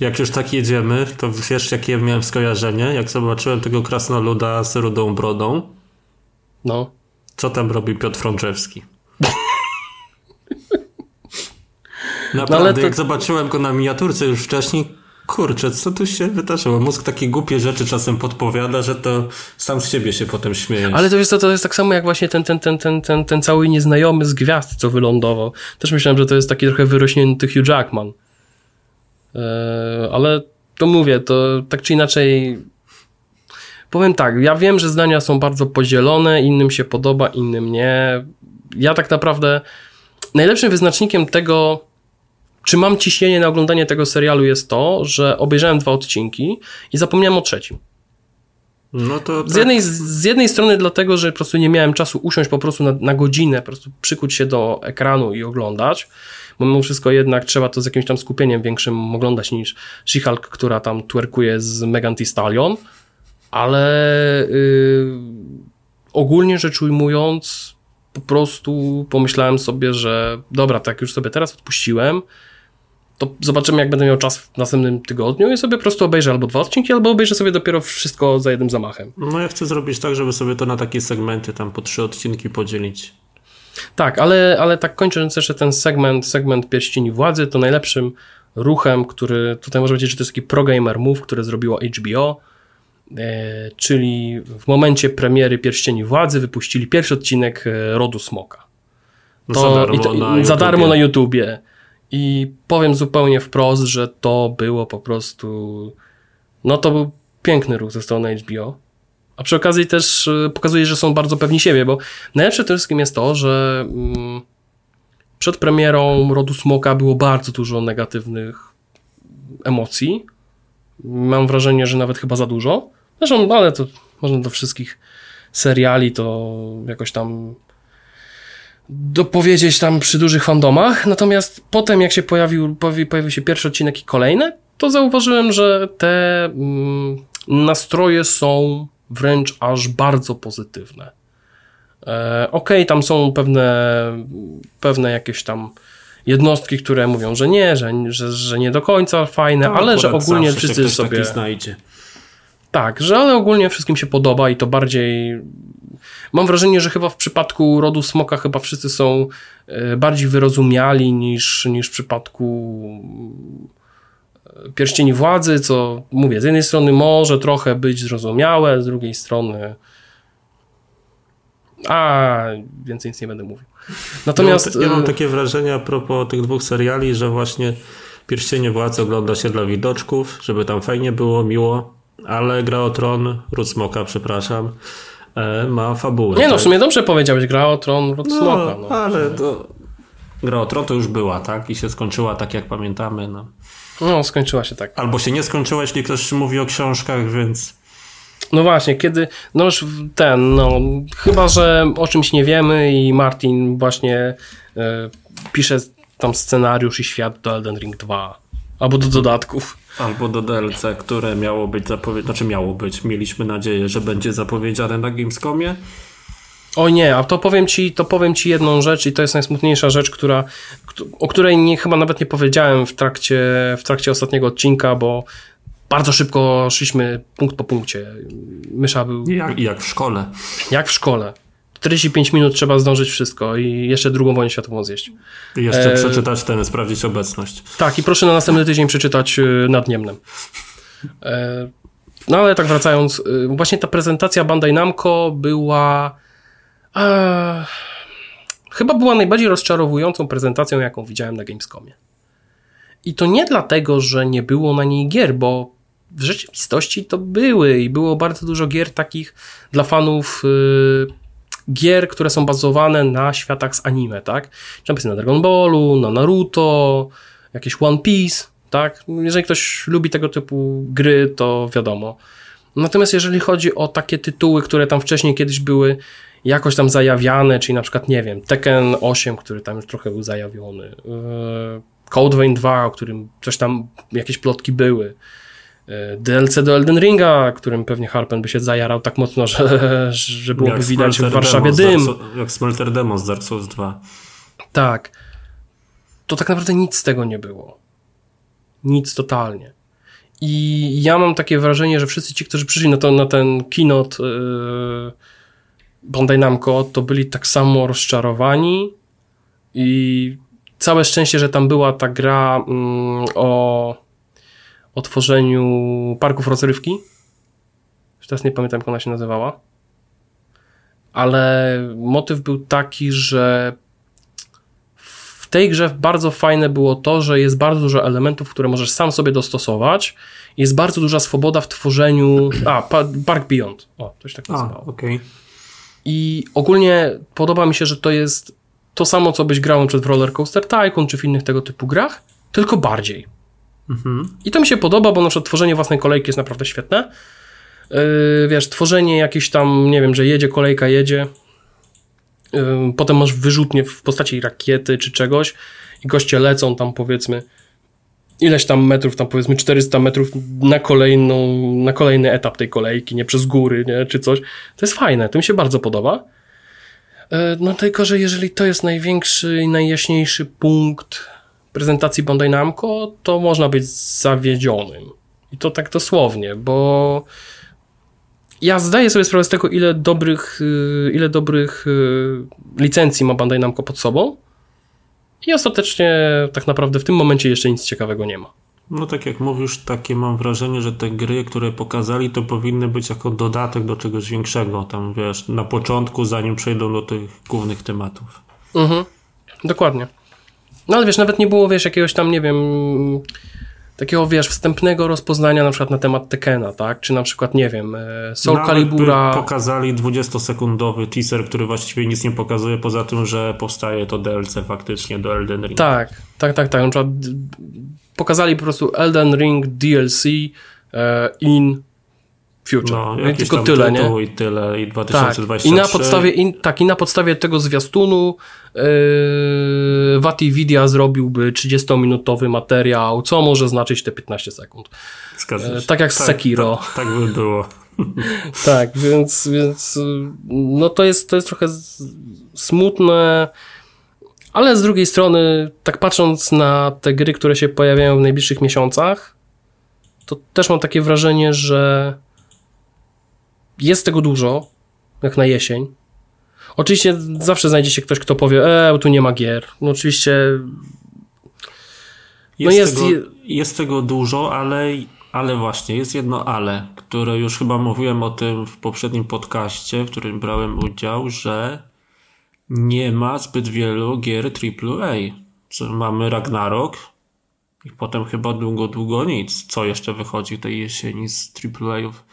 S1: jak już tak jedziemy, to wiesz, jakie miałem skojarzenie? Jak zobaczyłem tego krasnoluda z rudą brodą,
S2: No.
S1: co tam robi Piotr Frączewski? Naprawdę,
S2: No, ale to-
S1: jak zobaczyłem go na miniaturce już wcześniej, kurczę, co tu się wydarzyło? Mózg takie głupie rzeczy czasem podpowiada, że to sam z siebie się potem śmieje.
S2: Ale to jest, to, to jest tak samo jak właśnie ten, ten, ten, ten, ten, ten cały nieznajomy z gwiazd, co wylądował. Też myślałem, że to jest taki trochę wyrośnięty Hugh Jackman. Eee, ale to mówię, to tak czy inaczej. Powiem tak, ja wiem, że zdania są bardzo podzielone, innym się podoba, innym nie. Ja tak naprawdę najlepszym wyznacznikiem tego, czy mam ciśnienie na oglądanie tego serialu jest to, że obejrzałem dwa odcinki i zapomniałem o trzecim.
S1: No to
S2: Z
S1: tak.
S2: jednej, z jednej strony dlatego, że po prostu nie miałem czasu usiąść po prostu na, na godzinę, po prostu przykuć się do ekranu i oglądać, bo mimo wszystko jednak trzeba to z jakimś tam skupieniem większym oglądać niż She-Hulk, która tam twerkuje z Megan Thee Stallion, ale yy, ogólnie rzecz ujmując po prostu pomyślałem sobie, że dobra, tak już sobie teraz odpuściłem, to zobaczymy, jak będę miał czas w następnym tygodniu i sobie po prostu obejrzę albo dwa odcinki, albo obejrzę sobie dopiero wszystko za jednym zamachem.
S1: No ja chcę zrobić tak, żeby sobie to na takie segmenty tam po trzy odcinki podzielić.
S2: Tak, ale, ale tak kończąc jeszcze ten segment, segment Pierścieni Władzy, to najlepszym ruchem, który tutaj może powiedzieć, że to jest taki progamer move, który zrobiło HBO, e, czyli w momencie premiery Pierścieni Władzy wypuścili pierwszy odcinek e, Rodu Smoka. To,
S1: za darmo,
S2: i to,
S1: na
S2: i, za darmo na YouTubie. I powiem zupełnie wprost, że to było po prostu. No to był piękny ruch ze strony HBO. A przy okazji też y, pokazuje, że są bardzo pewni siebie, bo najlepsze przede wszystkim jest to, że mm, przed premierą Rodu Smoka było bardzo dużo negatywnych emocji. Mam wrażenie, że nawet chyba za dużo. Zresztą, no ale to można do wszystkich seriali to jakoś tam dopowiedzieć tam przy dużych fandomach. Natomiast potem, jak się pojawił, pojawi, pojawił się pierwszy odcinek i kolejne, to zauważyłem, że te mm, nastroje są wręcz aż bardzo pozytywne. E, Okej, tam są pewne, pewne jakieś tam jednostki, które mówią, że nie, że, że, że nie do końca fajne,
S1: No,
S2: ale że ogólnie wszyscy sobie...
S1: taki znajdzie.
S2: Tak, że ale ogólnie wszystkim się podoba i to bardziej. Mam wrażenie, że chyba w przypadku rodu smoka chyba wszyscy są e, bardziej wyrozumiali niż, niż w przypadku e, pierścieni władzy, co mówię, z jednej strony może trochę być zrozumiałe, z drugiej strony. A, więcej nic nie będę mówił. Natomiast.
S1: ja, mam, ja mam
S2: e,
S1: takie wrażenie a propos tych dwóch seriali, że właśnie Pierścienie Władzy ogląda się dla widoczków, żeby tam fajnie było, miło, ale Gra o Tron, Ród Smoka, przepraszam, ma fabułę.
S2: Nie no,
S1: tak?
S2: w sumie dobrze powiedziałeś, gra o tron rod smoka. No.
S1: ale to... Gra o Tron to już była, tak? I się skończyła tak, jak pamiętamy. No.
S2: no, skończyła się tak.
S1: Albo się nie skończyła, jeśli ktoś mówi o książkach, więc...
S2: No właśnie, kiedy, no już ten, no, chyba, że o czymś nie wiemy i Martin właśnie e, pisze tam scenariusz i świat do Elden Ring 2, albo do dodatków.
S1: Albo do DLC, które miało być zapowiedziane, znaczy miało być, mieliśmy nadzieję, że będzie zapowiedziane na Gamescomie.
S2: O nie, a to powiem ci, to powiem ci jedną rzecz i to jest najsmutniejsza rzecz, która, o której nie, chyba nawet nie powiedziałem w trakcie, w trakcie ostatniego odcinka, bo bardzo szybko szliśmy punkt po punkcie. Mysza był...
S1: Jak, jak w szkole.
S2: Jak w szkole. 45 minut trzeba zdążyć wszystko i jeszcze drugą wojnę światową zjeść.
S1: I jeszcze e... przeczytać ten, sprawdzić obecność.
S2: Tak, i proszę na następny tydzień przeczytać y, nad Niemnem. E... No ale tak wracając, y, właśnie ta prezentacja Bandai Namco była e... chyba była najbardziej rozczarowującą prezentacją, jaką widziałem na Gamescomie. I to nie dlatego, że nie było na niej gier, bo w rzeczywistości to były i było bardzo dużo gier takich dla fanów yy, gier, które są bazowane na światach z anime, tak? Czy na Dragon Ballu, na Naruto, jakieś One Piece, tak? Jeżeli ktoś lubi tego typu gry, to wiadomo. Natomiast jeżeli chodzi o takie tytuły, które tam wcześniej kiedyś były jakoś tam zajawiane, czyli na przykład, nie wiem, Tekken 8, który tam już trochę był zajawiony, yy, Code Vein 2, o którym coś tam, jakieś plotki były, DLC do Elden Ringa, którym pewnie Harpen by się zajarał tak mocno, że, że byłoby jak widać w Warszawie dym.
S1: Dark, jak Smelter Demo z Dark Souls 2.
S2: Tak. To tak naprawdę nic z tego nie było. Nic totalnie. I ja mam takie wrażenie, że wszyscy ci, którzy przyszli na, to, na ten keynote yy, Bandai Namco, to byli tak samo rozczarowani i całe szczęście, że tam była ta gra mm, o o tworzeniu parków rozrywki. Już teraz nie pamiętam, jak ona się nazywała. Ale motyw był taki, że w tej grze bardzo fajne było to, że jest bardzo dużo elementów, które możesz sam sobie dostosować. Jest bardzo duża swoboda w tworzeniu. A, Park Beyond. O, to się tak nazywało.
S1: Okay.
S2: I ogólnie podoba mi się, że to jest to samo, co byś grał przed w Roller Coaster Tycoon czy w innych tego typu grach, tylko bardziej. Mhm. I to mi się podoba, bo na przykład tworzenie własnej kolejki jest naprawdę świetne. Yy, wiesz, tworzenie jakieś tam, nie wiem, że jedzie kolejka, jedzie. Yy, potem masz wyrzutnie w postaci rakiety czy czegoś i goście lecą tam powiedzmy ileś tam metrów, tam powiedzmy 400 metrów na kolejną, na kolejny etap tej kolejki, nie przez góry, nie, czy coś. To jest fajne, to mi się bardzo podoba. Yy, no tylko, że jeżeli to jest największy i najjaśniejszy punkt prezentacji Bandai Namco, to można być zawiedzionym. I to tak dosłownie, bo ja zdaję sobie sprawę z tego, ile dobrych, y, ile dobrych y, licencji ma Bandai Namco pod sobą. I ostatecznie tak naprawdę w tym momencie jeszcze nic ciekawego nie ma.
S1: No tak jak mówisz, takie mam wrażenie, że te gry, które pokazali, to powinny być jako dodatek do czegoś większego. Tam wiesz, na początku, zanim przejdą do tych głównych tematów.
S2: Mhm, dokładnie. No ale wiesz, nawet nie było, wiesz, jakiegoś tam, nie wiem, takiego, wiesz, wstępnego rozpoznania na przykład na temat Tekena, tak? Czy na przykład, nie wiem, e, Soul Nawet Calibura...
S1: pokazali 20-sekundowy teaser, który właściwie nic nie pokazuje, poza tym, że powstaje to DLC faktycznie do Elden Ring.
S2: Tak, tak, tak, tak. Na przykład pokazali po prostu Elden Ring DLC e, in Future. No,
S1: no tylko tyle, nie? I tyle, i 2023. Tak, i na
S2: podstawie, i, tak, i na podstawie tego zwiastunu yy, Vatividia zrobiłby 30-minutowy materiał, co może znaczyć te 15 sekund. Yy, tak jak z tak, Sekiro.
S1: Tak, tak by było.
S2: tak, więc, więc no to jest, to jest trochę smutne, ale z drugiej strony, tak patrząc na te gry, które się pojawiają w najbliższych miesiącach, to też mam takie wrażenie, że jest tego dużo, jak na jesień. Oczywiście zawsze znajdzie się ktoś, kto powie, e, tu nie ma gier. No oczywiście...
S1: No jest, jest, tego, jest tego dużo, ale, ale właśnie, jest jedno ale, które już chyba mówiłem o tym w poprzednim podcaście, w którym brałem udział, że nie ma zbyt wielu gier AAA. Mamy Ragnarok i potem chyba długo, długo nic. Co jeszcze wychodzi tej jesieni z AAA-ów?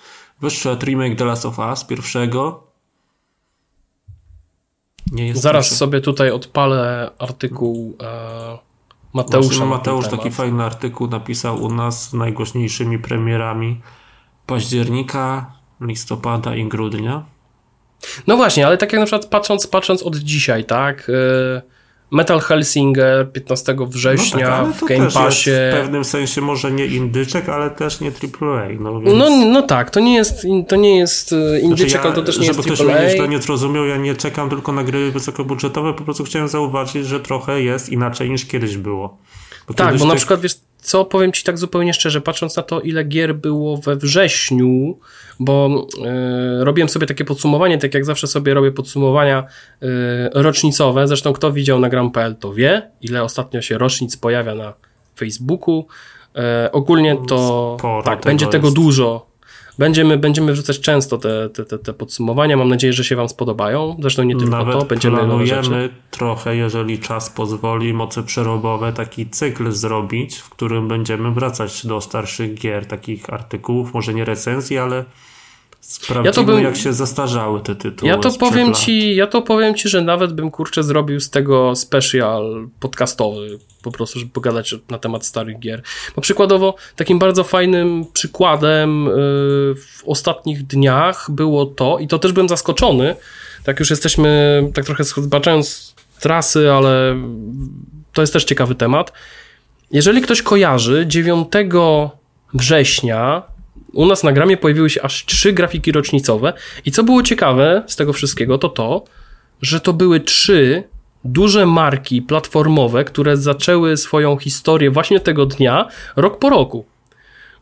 S1: Wyszedł remake The Last of Us pierwszego.
S2: Nie jest Zaraz sobie tutaj odpalę artykuł e, Mateusza. Właśnie
S1: Mateusz taki fajny artykuł napisał u nas z najgłośniejszymi premierami października, listopada i grudnia.
S2: No właśnie, ale tak jak na przykład patrząc, patrząc od dzisiaj, tak? E, Metal Hellsinger 15 września
S1: no tak,
S2: w Game Passie.
S1: w pewnym sensie może nie indyczek, ale też nie AAA. No, więc...
S2: no, no tak, to nie jest, to nie jest e, indyczek, znaczy ja, ale to też nie jest AAA. Żeby
S1: ktoś mnie źle nie zrozumiał, ja nie czekam tylko na gry wysokobudżetowe, po prostu chciałem zauważyć, że trochę jest inaczej niż kiedyś było.
S2: Bo tak, bo na przykład wiesz, co powiem ci tak zupełnie szczerze, patrząc na to, ile gier było we wrześniu, bo y, robiłem sobie takie podsumowanie, tak jak zawsze sobie robię podsumowania y, rocznicowe. Zresztą, kto widział na Gram.pl, to wie, ile ostatnio się rocznic pojawia na Facebooku. Y, ogólnie to Sporo tak, będzie tego jest. dużo Będziemy, będziemy wrzucać często te, te, te, te podsumowania. Mam nadzieję, że się Wam spodobają. Zresztą nie tylko
S1: Nawet
S2: to, będziemy
S1: planujemy trochę, jeżeli czas pozwoli, mocy przerobowe, taki cykl zrobić, w którym będziemy wracać do starszych gier, takich artykułów, może nie recenzji, ale Sprawdzimy, ja to bym, jak się zastarzały te tytuły.
S2: Ja to powiem ci, ja to powiem ci, że nawet bym kurczę zrobił z tego special podcastowy, po prostu, żeby pogadać na temat starych gier. Bo przykładowo, takim bardzo fajnym przykładem yy, w ostatnich dniach było to, i to też byłem zaskoczony, tak już jesteśmy, tak trochę zbaczając trasy, ale to jest też ciekawy temat. Jeżeli ktoś kojarzy, 9 września u nas na gramie pojawiły się aż trzy grafiki rocznicowe i co było ciekawe z tego wszystkiego, to to, że to były trzy duże marki platformowe, które zaczęły swoją historię właśnie tego dnia, rok po roku.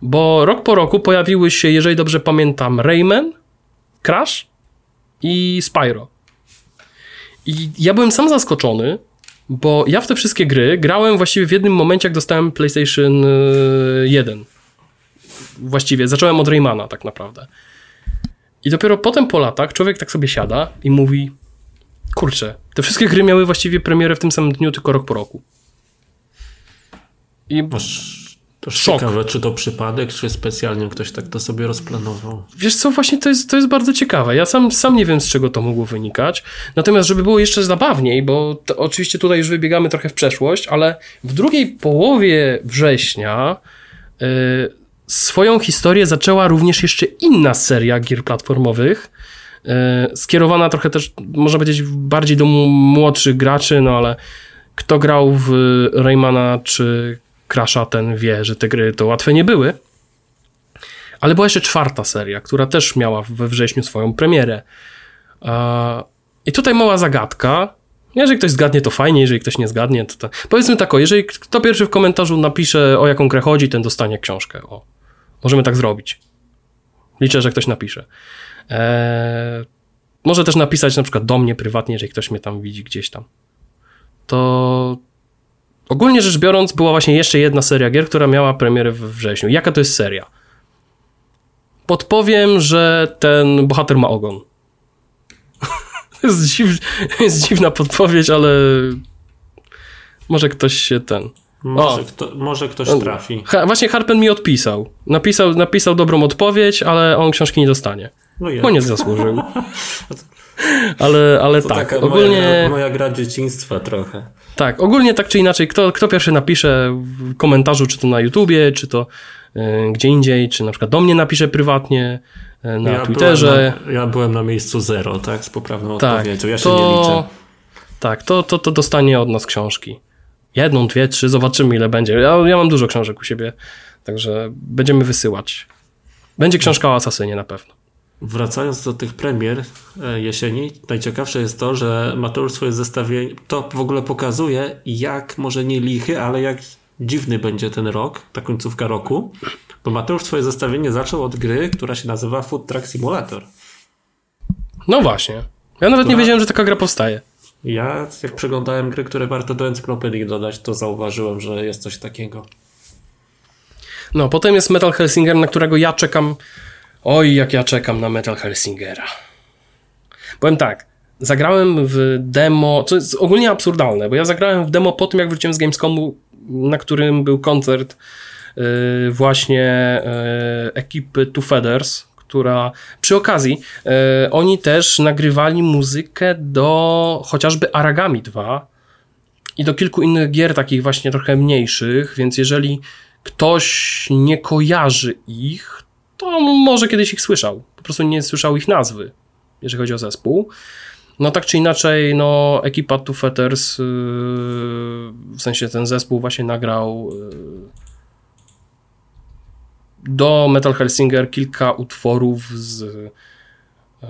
S2: Bo rok po roku pojawiły się, jeżeli dobrze pamiętam, Rayman, Crash i Spyro. I ja byłem sam zaskoczony, bo ja w te wszystkie gry grałem właściwie w jednym momencie, jak dostałem PlayStation 1 właściwie zacząłem od Raymana tak naprawdę. I dopiero potem po latach człowiek tak sobie siada i mówi kurczę, te wszystkie gry miały właściwie premierę w tym samym dniu, tylko rok po roku.
S1: I to szok. ciekawe, czy to przypadek, czy specjalnie ktoś tak to sobie rozplanował.
S2: Wiesz co, właśnie to jest, to jest bardzo ciekawe. Ja sam, sam nie wiem, z czego to mogło wynikać. Natomiast, żeby było jeszcze zabawniej, bo to, oczywiście tutaj już wybiegamy trochę w przeszłość, ale w drugiej połowie września yy, swoją historię zaczęła również jeszcze inna seria gier platformowych, e, skierowana trochę też, można powiedzieć, bardziej do młodszych graczy, no ale kto grał w Raymana czy Crasha, ten wie, że te gry to łatwe nie były. Ale była jeszcze czwarta seria, która też miała we wrześniu swoją premierę. I tutaj mała zagadka. Jeżeli ktoś zgadnie, to fajnie, jeżeli ktoś nie zgadnie, to, to... Powiedzmy tak, o, jeżeli kto pierwszy w komentarzu napisze, o jaką grę chodzi, ten dostanie książkę. O. Możemy tak zrobić. Liczę, że ktoś napisze. Eee, może też napisać na przykład do mnie prywatnie, jeżeli ktoś mnie tam widzi gdzieś tam. To ogólnie rzecz biorąc, była właśnie jeszcze jedna seria gier, która miała premierę w wrześniu. Jaka to jest seria? Podpowiem, że ten bohater ma ogon. jest, dziw, jest dziwna podpowiedź, ale może ktoś się ten.
S1: Może, kto, może ktoś trafi.
S2: Ha, właśnie Harpen mi odpisał. Napisał, napisał dobrą odpowiedź, ale on książki nie dostanie. No On nie zasłużył. ale ale to tak, ogólnie...
S1: Moja, moja gra dzieciństwa trochę.
S2: Tak, ogólnie tak czy inaczej, kto, kto pierwszy napisze w komentarzu, czy to na YouTubie, czy to y, gdzie indziej, czy na przykład do mnie napisze prywatnie, y, na ja Twitterze.
S1: Byłem na, ja byłem na miejscu zero, tak, z poprawną tak, odpowiedzią. Ja się to, nie liczę.
S2: Tak, to, to, to dostanie od nas książki jedną, dwie, trzy, zobaczymy ile będzie. Ja, ja mam dużo książek u siebie, także będziemy wysyłać. Będzie książka o Asasynie na pewno.
S1: Wracając do tych premier e, jesieni, najciekawsze jest to, że Mateusz swoje zestawienie, to w ogóle pokazuje, jak może nie lichy, ale jak dziwny będzie ten rok, ta końcówka roku, bo Mateusz swoje zestawienie zaczął od gry, która się nazywa Food Truck Simulator.
S2: No właśnie. Ja nawet która... nie wiedziałem, że taka gra powstaje.
S1: Ja, jak przeglądałem gry, które warto do encyklopedii dodać, to zauważyłem, że jest coś takiego.
S2: No, potem jest Metal Helsinger, na którego ja czekam. Oj, jak ja czekam na Metal Helsingera. Powiem tak, zagrałem w demo, co jest ogólnie absurdalne, bo ja zagrałem w demo po tym, jak wróciłem z Gamescomu, na którym był koncert yy, właśnie yy, ekipy Two Feathers, która przy okazji e, oni też nagrywali muzykę do chociażby Aragami 2 i do kilku innych gier takich właśnie trochę mniejszych, więc jeżeli ktoś nie kojarzy ich, to może kiedyś ich słyszał. Po prostu nie słyszał ich nazwy, jeżeli chodzi o zespół. no tak czy inaczej, no ekipa Two Fetters, yy, w sensie ten zespół właśnie nagrał yy, do Metal Hellsinger kilka utworów z, yy,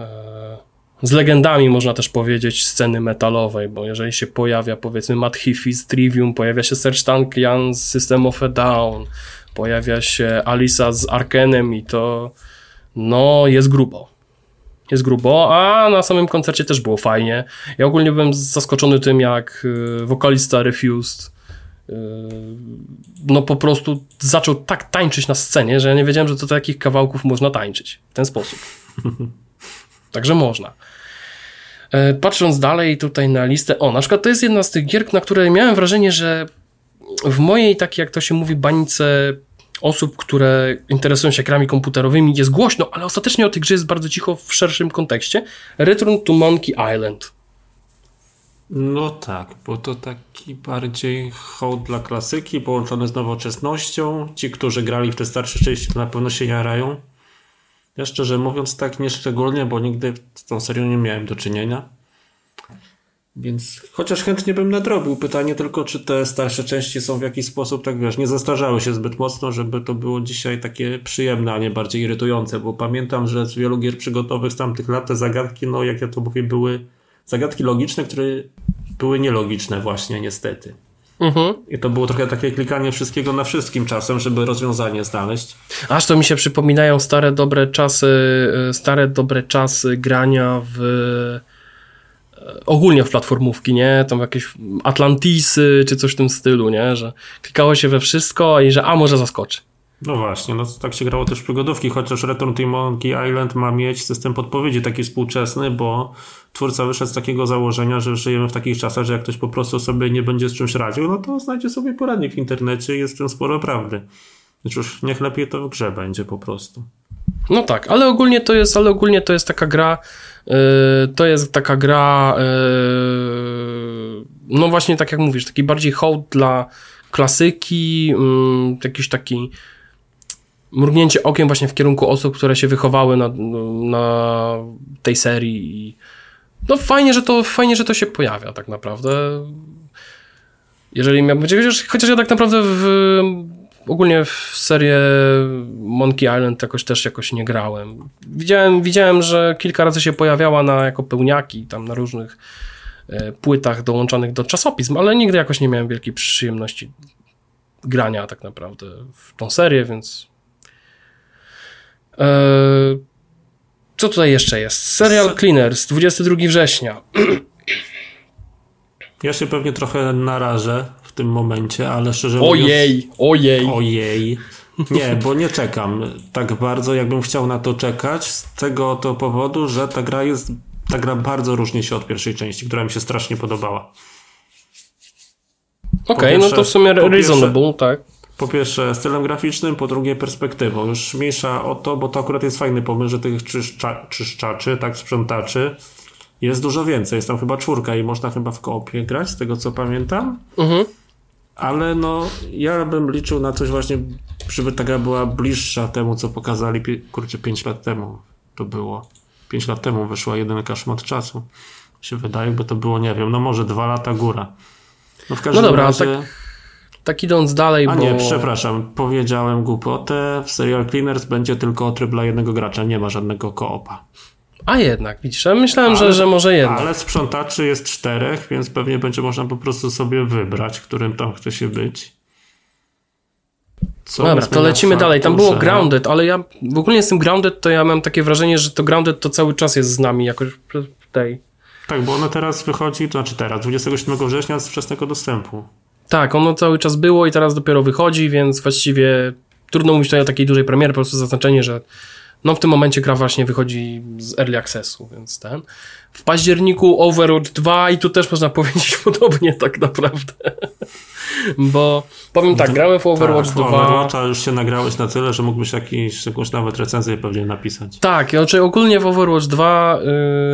S2: z legendami, można też powiedzieć, sceny metalowej, bo jeżeli się pojawia powiedzmy Matt Heafy z Trivium, pojawia się Serge Tankian z System of a Down, pojawia się Alisa z Arkenem i to no jest grubo jest grubo, a na samym koncercie też było fajnie. Ja ogólnie byłem zaskoczony tym, jak y, wokalista Refused no po prostu zaczął tak tańczyć na scenie, że ja nie wiedziałem, że do takich kawałków można tańczyć w ten sposób. Także można. E, patrząc dalej tutaj na listę, o, na przykład to jest jedna z tych gier, na które miałem wrażenie, że w mojej takiej, jak to się mówi, bańce osób, które interesują się grami komputerowymi jest głośno, ale ostatecznie o tej grze jest bardzo cicho w szerszym kontekście. Return to Monkey Island.
S1: No tak, bo to taki bardziej hołd dla klasyki, połączony z nowoczesnością. Ci, którzy grali w te starsze części, to na pewno się jarają. Ja szczerze mówiąc tak nieszczególnie, bo nigdy z tą serią nie miałem do czynienia. Więc chociaż chętnie bym nadrobił. Pytanie tylko, czy te starsze części są w jakiś sposób, tak wiesz, nie zastarzały się zbyt mocno, żeby to było dzisiaj takie przyjemne, a nie bardziej irytujące, bo pamiętam, że z wielu gier przygotowych z tamtych lat te zagadki, no jak ja to mówię, były zagadki logiczne, które były nielogiczne właśnie, niestety. Mhm. I to było trochę takie klikanie wszystkiego na wszystkim czasem, żeby rozwiązanie znaleźć.
S2: Aż to mi się przypominają stare dobre czasy, y, stare dobre czasy grania w ogólnie w platformówki, nie? Tam jakieś Atlantisy czy coś w tym stylu, nie? Że klikało się we wszystko i że a może zaskoczy.
S1: No właśnie, no tak się grało też przygodówki, chociaż Return to Monkey Island ma mieć system podpowiedzi taki współczesny, bo twórca wyszedł z takiego założenia, że żyjemy w takich czasach, że jak ktoś po prostu sobie nie będzie z czymś radził, no to znajdzie sobie poradnik w internecie jest w tym sporo prawdy. Więc już niech lepiej to w grze będzie po prostu.
S2: No tak, ale ogólnie to jest, ale ogólnie to jest taka gra, yy, to jest taka gra, yy, no właśnie tak jak mówisz, taki bardziej hołd dla klasyki, yy, jakiś taki mrugnięcie okiem właśnie w kierunku osób, które się wychowały na, na tej serii no fajnie, że to, fajnie, że to się pojawia tak naprawdę. Jeżeli miałbym, chociaż, chociaż ja tak naprawdę w ogólnie w serię Monkey Island jakoś też jakoś nie grałem. Widziałem, widziałem, że kilka razy się pojawiała na, jako pełniaki tam na różnych e, płytach dołączonych do czasopism, ale nigdy jakoś nie miałem wielkiej przyjemności grania tak naprawdę w tą serię, więc co tutaj jeszcze jest? Serial Cleaners, 22 września.
S1: Ja się pewnie trochę narażę tym momencie, ale szczerze
S2: mówiąc... Ojej, ojej.
S1: Ojej. Nie, bo nie czekam tak bardzo, jakbym chciał na to czekać, z tego to powodu, że ta gra jest, ta gra bardzo różni się od pierwszej części, która mi się strasznie podobała.
S2: Okej, okay, no to w sumie reasonable, tak.
S1: Po pierwsze stylem graficznym, po drugie perspektywą. Już mniejsza o to, bo to akurat jest fajny pomysł, że tych czyszcza, czyszczaczy, tak, sprzątaczy, jest dużo więcej. Jest tam chyba czwórka i można chyba w koopie grać, z tego co pamiętam. Mhm ale no ja bym liczył na coś właśnie, żeby ta gra była bliższa temu, co pokazali, kurczę, 5 lat temu to było. 5 lat temu wyszła jedynka szmat czasu. Się wydaje, bo to było, nie wiem, no może dwa lata góra.
S2: No w każdym no dobra, razie... tak, tak idąc dalej,
S1: A bo... nie, przepraszam, powiedziałem głupotę. W Serial Cleaners będzie tylko tryb dla jednego gracza, nie ma żadnego koopa.
S2: A jednak, widzisz, ja myślałem, ale, że, że może jednak.
S1: Ale sprzątaczy jest czterech, więc pewnie będzie można po prostu sobie wybrać, którym tam chce się być.
S2: Co Dobra, to lecimy dalej. Tam było Grounded, ale ja w ogóle jestem Grounded, to ja mam takie wrażenie, że to Grounded to cały czas jest z nami jakoś w tej.
S1: Tak, bo ono teraz wychodzi, to znaczy teraz, 27 września z wczesnego dostępu.
S2: Tak, ono cały czas było i teraz dopiero wychodzi, więc właściwie trudno mówić tutaj o takiej dużej premiery, po prostu zaznaczenie, że no w tym momencie gra właśnie wychodzi z Early Accessu, więc ten. W październiku Overwatch 2 i tu też można powiedzieć podobnie tak naprawdę. Bo powiem tak, grałem w Overwatch tak, 2.
S1: Overwatcha już się nagrałeś na tyle, że mógłbyś jakiś, jakąś nawet recenzję pewnie napisać.
S2: Tak, znaczy ogólnie w Overwatch 2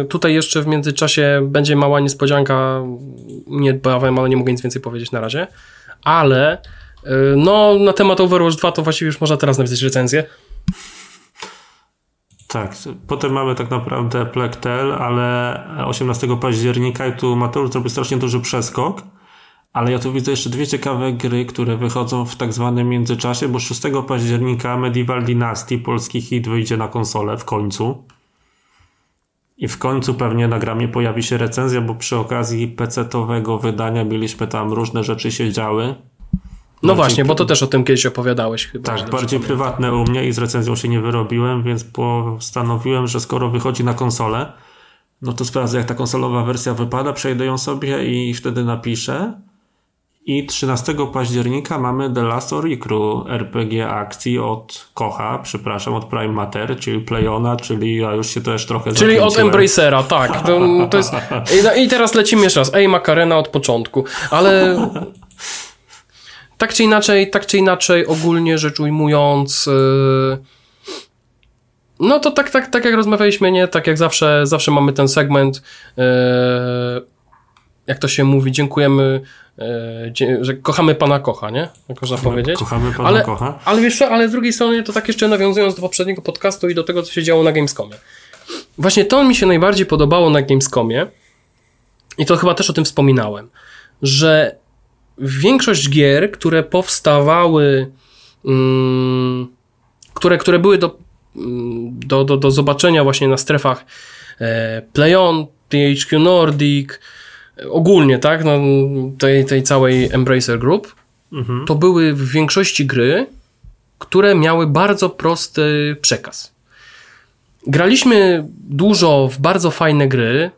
S2: y, tutaj jeszcze w międzyczasie będzie mała niespodzianka, nie bawem, ale nie mogę nic więcej powiedzieć na razie, ale y, no na temat Overwatch 2 to właściwie już można teraz napisać recenzję.
S1: Tak, potem mamy tak naprawdę Plektel, ale 18 października i tu Mateusz zrobił strasznie duży przeskok, ale ja tu widzę jeszcze dwie ciekawe gry, które wychodzą w tak zwanym międzyczasie, bo 6 października Medieval Dynasty, polski hit, wyjdzie na konsolę w końcu. I w końcu pewnie na gramie pojawi się recenzja, bo przy okazji PC-owego wydania mieliśmy tam różne rzeczy się działy.
S2: No właśnie, bo to też o tym kiedyś opowiadałeś chyba.
S1: Tak, bardziej prywatne u mnie i z recenzją się nie wyrobiłem, więc postanowiłem, że skoro wychodzi na konsolę, no to sprawdzę jak ta konsolowa wersja wypada, przejdę ją sobie i wtedy napiszę. I 13 października mamy The Last Oricru RPG akcji od Kocha, przepraszam, od Prime Matter, czyli Playona, czyli ja już się też trochę
S2: Czyli od Embracera, tak. To, to jest... I teraz lecimy jeszcze raz. Ej, Makarena od początku. Ale tak czy inaczej, tak czy inaczej, ogólnie rzecz ujmując, yy, no to tak, tak, tak jak rozmawialiśmy, nie? Tak jak zawsze, zawsze mamy ten segment, yy, jak to się mówi, dziękujemy, yy, że kochamy Pana Kocha, nie? Jak można powiedzieć.
S1: Kochamy Pana
S2: ale,
S1: Kocha.
S2: Ale wiesz co, ale z drugiej strony to tak jeszcze nawiązując do poprzedniego podcastu i do tego, co się działo na Gamescomie. Właśnie to mi się najbardziej podobało na Gamescomie i to chyba też o tym wspominałem, że większość gier, które powstawały, mm, które, które były do, mm, do, do, do zobaczenia właśnie na strefach e, PlayOn, THQ Nordic, ogólnie, tak, no, tej, tej całej Embracer Group, mhm. to były w większości gry, które miały bardzo prosty przekaz. Graliśmy dużo w bardzo fajne gry.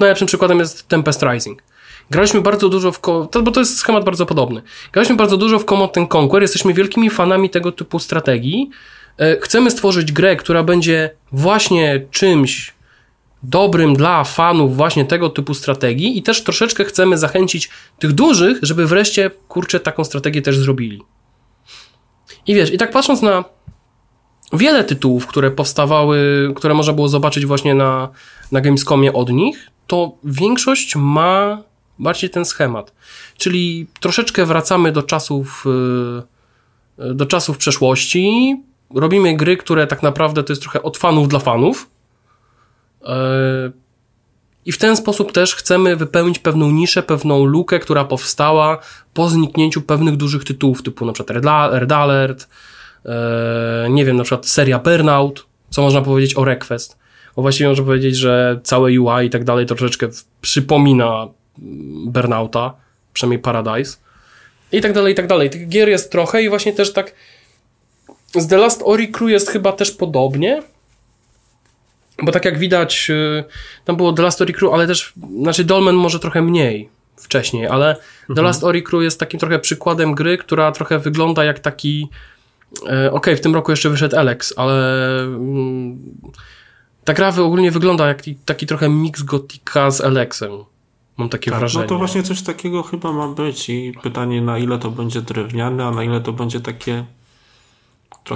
S2: Najlepszym przykładem jest Tempest Rising. Graliśmy bardzo dużo w, bo to jest schemat bardzo podobny. Graliśmy bardzo dużo w Command Conquer, jesteśmy wielkimi fanami tego typu strategii. E, chcemy stworzyć grę, która będzie właśnie czymś dobrym dla fanów właśnie tego typu strategii i też troszeczkę chcemy zachęcić tych dużych, żeby wreszcie, kurczę, taką strategię też zrobili. I wiesz, i tak patrząc na wiele tytułów, które powstawały, które można było zobaczyć właśnie na, na Gamescomie od nich, to większość ma bardziej ten schemat. Czyli troszeczkę wracamy do czasów, y, do czasów przeszłości, robimy gry, które tak naprawdę to jest trochę od fanów dla fanów. Y, I w ten sposób też chcemy wypełnić pewną niszę, pewną lukę, która powstała po zniknięciu pewnych dużych tytułów, typu na przykład Red Alert, nie wiem, na przykład seria Burnout, co można powiedzieć o Request. Bo właściwie można powiedzieć, że całe UI i tak dalej troszeczkę przypomina Burnouta, przynajmniej Paradise. I tak dalej, i tak dalej. Tych gier jest trochę i właśnie też tak z The Last Ori Crew jest chyba też podobnie, bo tak jak widać, y, tam było The Last Ori Crew, ale też, znaczy Dolmen może trochę mniej wcześniej, ale mhm. The Last Ori Crew jest takim trochę przykładem gry, która trochę wygląda jak taki e, okej, okay, w tym roku jeszcze wyszedł Alex, ale mm, ta gra ogólnie wygląda jak taki trochę mix Gotika z Alexem. Mam takie tak, wrażenie.
S1: No to właśnie coś takiego chyba ma być i pytanie na ile to będzie drewniane, a na ile to będzie takie...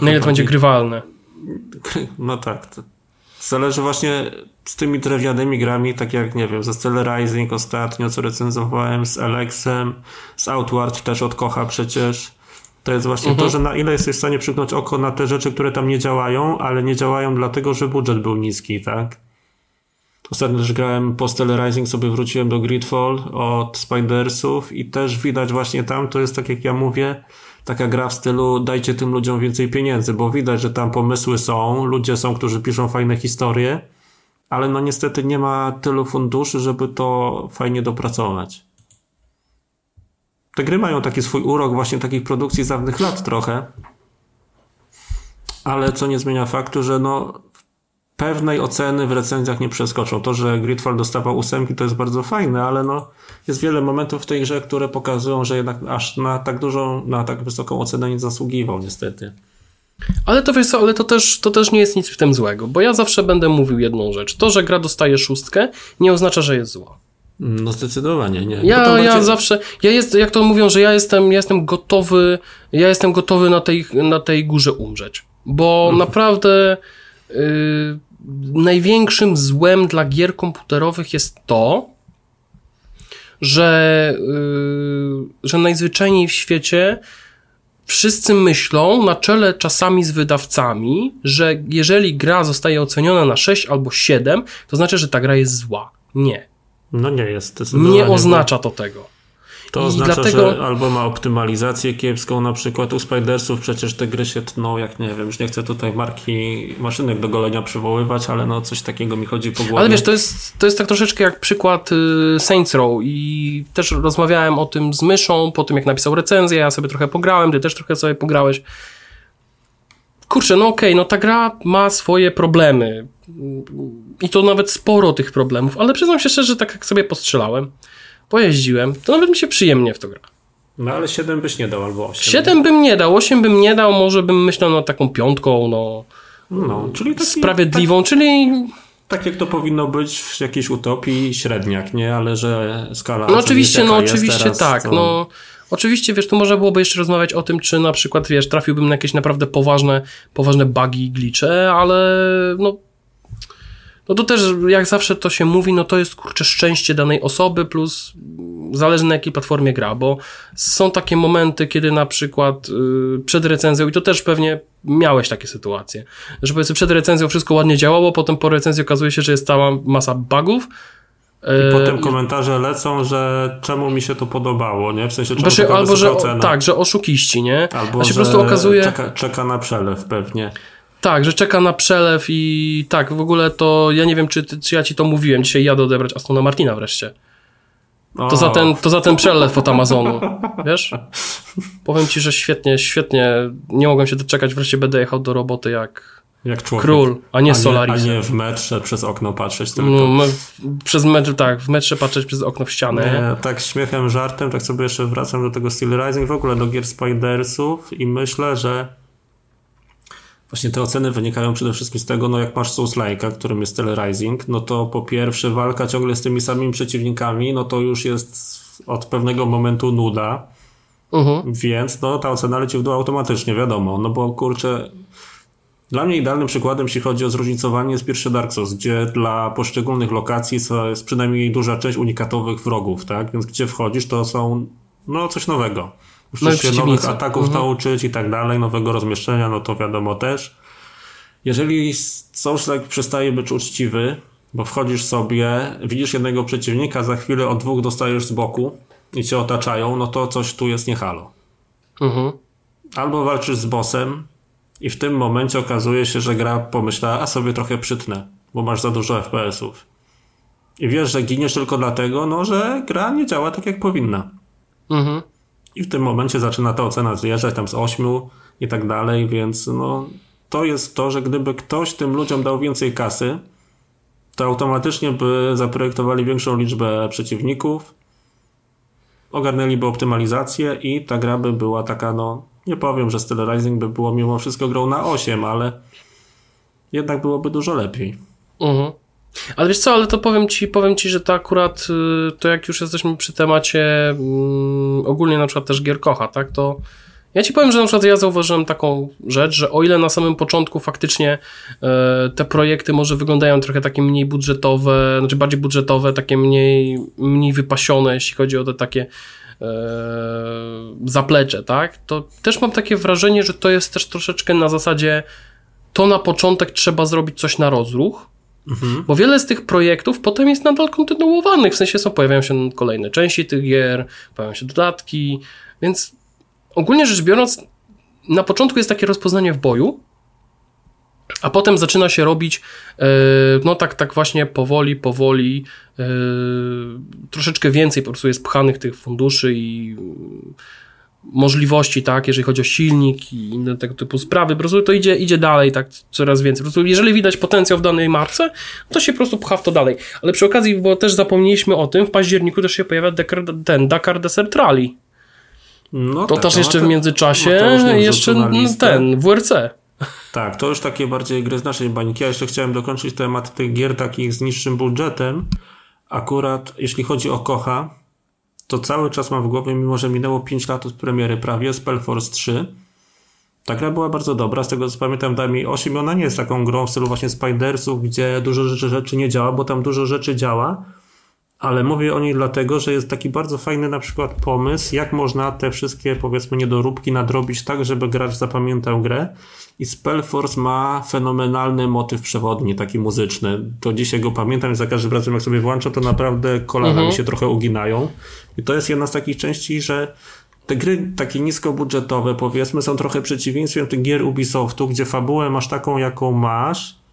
S2: Na ile to będzie grywalne.
S1: No tak. Zależy właśnie z tymi drewnianymi grami, tak jak, nie wiem, ze Stellar Rising ostatnio, co recenzowałem, z Alexem, z Outward też od Kocha przecież. To jest właśnie mhm. to, że na ile jesteś w stanie przyknąć oko na te rzeczy, które tam nie działają, ale nie działają dlatego, że budżet był niski, tak? Ostatnio też grałem po Rising, sobie wróciłem do Gridfall od Spidersów i też widać właśnie tam, to jest tak jak ja mówię, taka gra w stylu dajcie tym ludziom więcej pieniędzy, bo widać, że tam pomysły są, ludzie są, którzy piszą fajne historie, ale no niestety nie ma tylu funduszy, żeby to fajnie dopracować. Te gry mają taki swój urok właśnie takich produkcji z dawnych lat trochę, ale co nie zmienia faktu, że no pewnej oceny w recenzjach nie przeskoczą. To, że Gridfall dostawał ósemki to jest bardzo fajne, ale no jest wiele momentów w tej grze, które pokazują, że jednak aż na tak dużą, na tak wysoką ocenę nie zasługiwał niestety.
S2: Ale to wiesz co, ale to też, to też nie jest nic w tym złego, bo ja zawsze będę mówił jedną rzecz. To, że gra dostaje szóstkę, nie oznacza, że jest zła.
S1: No zdecydowanie nie.
S2: Ja, ja zawsze, ja jest, jak to mówią, że ja jestem, ja jestem gotowy, ja jestem gotowy na tej, na tej górze umrzeć. Bo mhm. naprawdę yy, największym złem dla gier komputerowych jest to, że, yy, że najzwyczajniej w świecie wszyscy myślą na czele czasami z wydawcami, że jeżeli gra zostaje oceniona na 6 albo 7, to znaczy, że ta gra jest zła. Nie.
S1: No nie jest.
S2: Nie oznacza to tego.
S1: To I oznacza, dlatego... że albo ma optymalizację kiepską, na przykład u Spidersów przecież te gry się tną, jak nie wiem, już nie chcę tutaj marki maszynek do golenia przywoływać, ale no coś takiego mi chodzi po głowie.
S2: Ale wiesz, to jest, to jest tak troszeczkę jak przykład y, Saints Row i też rozmawiałem o tym z Myszą po tym, jak napisał recenzję, ja sobie trochę pograłem, ty też trochę sobie pograłeś. Kurczę, no okej, okay, no ta gra ma swoje problemy i to nawet sporo tych problemów, ale przyznam się szczerze, że tak jak sobie postrzelałem, pojeździłem, to nawet mi się przyjemnie w to gra.
S1: No ale 7 byś nie dał albo 8.
S2: 7 bym nie dał, 8 bym nie dał, może bym myślał nad taką piątką, no. No, czyli taki, sprawiedliwą, tak, czyli.
S1: Tak jak to powinno być w jakiejś utopii średniak, nie? Ale że skala.
S2: No oczywiście, no oczywiście teraz, tak. To... No, oczywiście, wiesz, tu można byłoby jeszcze rozmawiać o tym, czy na przykład, wiesz, trafiłbym na jakieś naprawdę poważne, poważne bugi, glicze, ale no no to też jak zawsze to się mówi, no to jest kurczę szczęście danej osoby plus zależy na jakiej platformie gra, bo są takie momenty, kiedy na przykład yy, przed recenzją, i to też pewnie miałeś takie sytuacje, że powiedzmy przed recenzją wszystko ładnie działało, potem po recenzji okazuje się, że jest cała masa bugów,
S1: i potem komentarze lecą, że czemu mi się to podobało, nie? W sensie czemu
S2: znaczy, albo że tak, że oszukiści, nie?
S1: Albo A się że po prostu okazuje czeka, czeka na przelew pewnie.
S2: Tak, że czeka na przelew i tak, w ogóle to ja nie wiem, czy, czy ja ci to mówiłem. Dzisiaj jadę odebrać Astona Martina wreszcie. To za, ten, to za ten przelew od Amazonu, wiesz? Powiem ci, że świetnie, świetnie. Nie mogłem się doczekać, wreszcie będę jechał do roboty jak, jak człowiek. król, a nie Solaris.
S1: A nie w metrze przez okno patrzeć tylko.
S2: No, przez metr, tak, w metrze patrzeć przez okno w ścianę.
S1: Nie, tak śmiechem, żartem, tak sobie jeszcze wracam do tego Steel Rising, w ogóle do gier Spidersów i myślę, że Właśnie te oceny wynikają przede wszystkim z tego, no jak masz Souls Like'a, którym jest Rising, no to po pierwsze walka ciągle z tymi samymi przeciwnikami, no to już jest od pewnego momentu nuda. Uh-huh. Więc no ta ocena leci w dół automatycznie, wiadomo, no bo kurczę, dla mnie idealnym przykładem, jeśli chodzi o zróżnicowanie, jest pierwszy Dark Souls, gdzie dla poszczególnych lokacji jest przynajmniej duża część unikatowych wrogów, tak? Więc gdzie wchodzisz, to są no coś nowego. Musisz no się nowych ataków mhm. nauczyć i tak dalej, nowego rozmieszczenia, no to wiadomo też. Jeżeli Souls przestaje być uczciwy, bo wchodzisz sobie, widzisz jednego przeciwnika, za chwilę od dwóch dostajesz z boku i cię otaczają, no to coś tu jest nie halo. Mhm. Albo walczysz z bossem i w tym momencie okazuje się, że gra pomyśla, a sobie trochę przytnę, bo masz za dużo FPS-ów. I wiesz, że giniesz tylko dlatego, no, że gra nie działa tak jak powinna. Mhm. I w tym momencie zaczyna ta ocena zjeżdżać tam z 8 i tak dalej, więc no, to jest to, że gdyby ktoś tym ludziom dał więcej kasy, to automatycznie by zaprojektowali większą liczbę przeciwników, ogarnęliby optymalizację i ta gra by była taka, no, nie powiem, że Stellar Rising by było mimo wszystko grą na 8, ale jednak byłoby dużo lepiej. Mhm.
S2: Ale wiesz co, ale to powiem ci, powiem ci, że to akurat, y, to jak już jesteśmy przy temacie mm, ogólnie na przykład też gier kocha, tak, to ja ci powiem, że na przykład ja zauważyłem taką rzecz, że o ile na samym początku faktycznie e, te projekty może wyglądają trochę takie mniej budżetowe, znaczy bardziej budżetowe, takie mniej, mniej wypasione, jeśli chodzi o te takie e, zaplecze, tak, to też mam takie wrażenie, że to jest też troszeczkę na zasadzie to na początek trzeba zrobić coś na rozruch, Mhm. Bo wiele z tych projektów potem jest nadal kontynuowanych, w sensie są, pojawiają się kolejne części tych gier, pojawiają się dodatki, więc ogólnie rzecz biorąc, na początku jest takie rozpoznanie w boju, a potem zaczyna się robić, yy, no tak, tak właśnie powoli, powoli, yy, troszeczkę więcej po prostu jest pchanych tych funduszy i możliwości, tak, jeżeli chodzi o silnik i inne tego typu sprawy, po prostu to idzie, idzie dalej, tak, coraz więcej. Po prostu jeżeli widać potencjał w danej marce, to się po prostu pcha w to dalej. Ale przy okazji, bo też zapomnieliśmy o tym, w październiku też się pojawia Dakar, ten Dakar Desert Rally. No to tak, też no jeszcze w międzyczasie no jeszcze ten, WRC.
S1: Tak, to już takie bardziej gry z naszej bańki. Ja jeszcze chciałem dokończyć temat tych gier takich z niższym budżetem. Akurat jeśli chodzi o Kocha, to cały czas mam w głowie, mimo że minęło 5 lat od premiery prawie, Spellforce 3. Ta gra była bardzo dobra, z tego co pamiętam dała mi 8 ona nie jest taką grą w stylu właśnie Spidersów, gdzie dużo rzeczy, rzeczy nie działa, bo tam dużo rzeczy działa, ale mówię o niej dlatego, że jest taki bardzo fajny na przykład pomysł, jak można te wszystkie powiedzmy niedoróbki nadrobić tak, żeby gracz zapamiętał grę. I Spellforce ma fenomenalny motyw przewodni, taki muzyczny. Do dzisiaj go pamiętam i za każdym razem jak sobie włączę, to naprawdę kolana mhm. mi się trochę uginają. I to jest jedna z takich części, że te gry takie niskobudżetowe, powiedzmy, są trochę przeciwieństwem tych gier Ubisoftu, gdzie fabułę masz taką, jaką masz,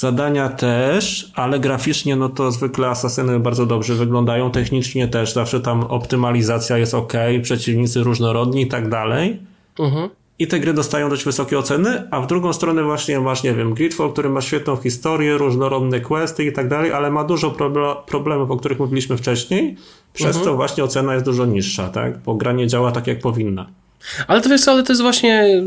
S1: zadania też, ale graficznie no to zwykle asasyny bardzo dobrze wyglądają, technicznie też, zawsze tam optymalizacja jest ok, przeciwnicy różnorodni i tak dalej. Mhm. I te gry dostają dość wysokie oceny, a w drugą stronę właśnie masz, nie wiem, Gridfall, który ma świetną historię, różnorodne questy i tak dalej, ale ma dużo problemów, o których mówiliśmy wcześniej, przez mhm. co właśnie ocena jest dużo niższa, tak? Bo gra nie działa tak, jak powinna.
S2: Ale to wiesz ale to jest właśnie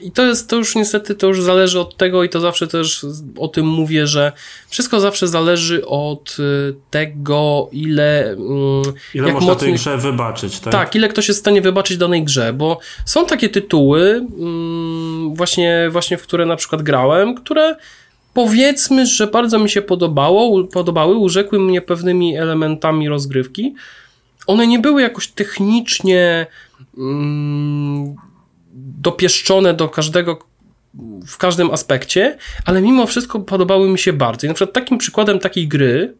S2: i to jest, to już niestety, to już zależy od tego i to zawsze też o tym mówię, że wszystko zawsze zależy od y, tego, ile mm,
S1: ile jak można mocny, tej grze wybaczyć, tak?
S2: Tak, ile ktoś jest w stanie wybaczyć danej grze, bo są takie tytuły mm, właśnie, właśnie w które na przykład grałem, które powiedzmy, że bardzo mi się podobało, podobały, urzekły mnie pewnymi elementami rozgrywki. One nie były jakoś technicznie mm, dopieszczone do każdego w każdym aspekcie, ale mimo wszystko podobały mi się bardzo. I na przykład takim przykładem takiej gry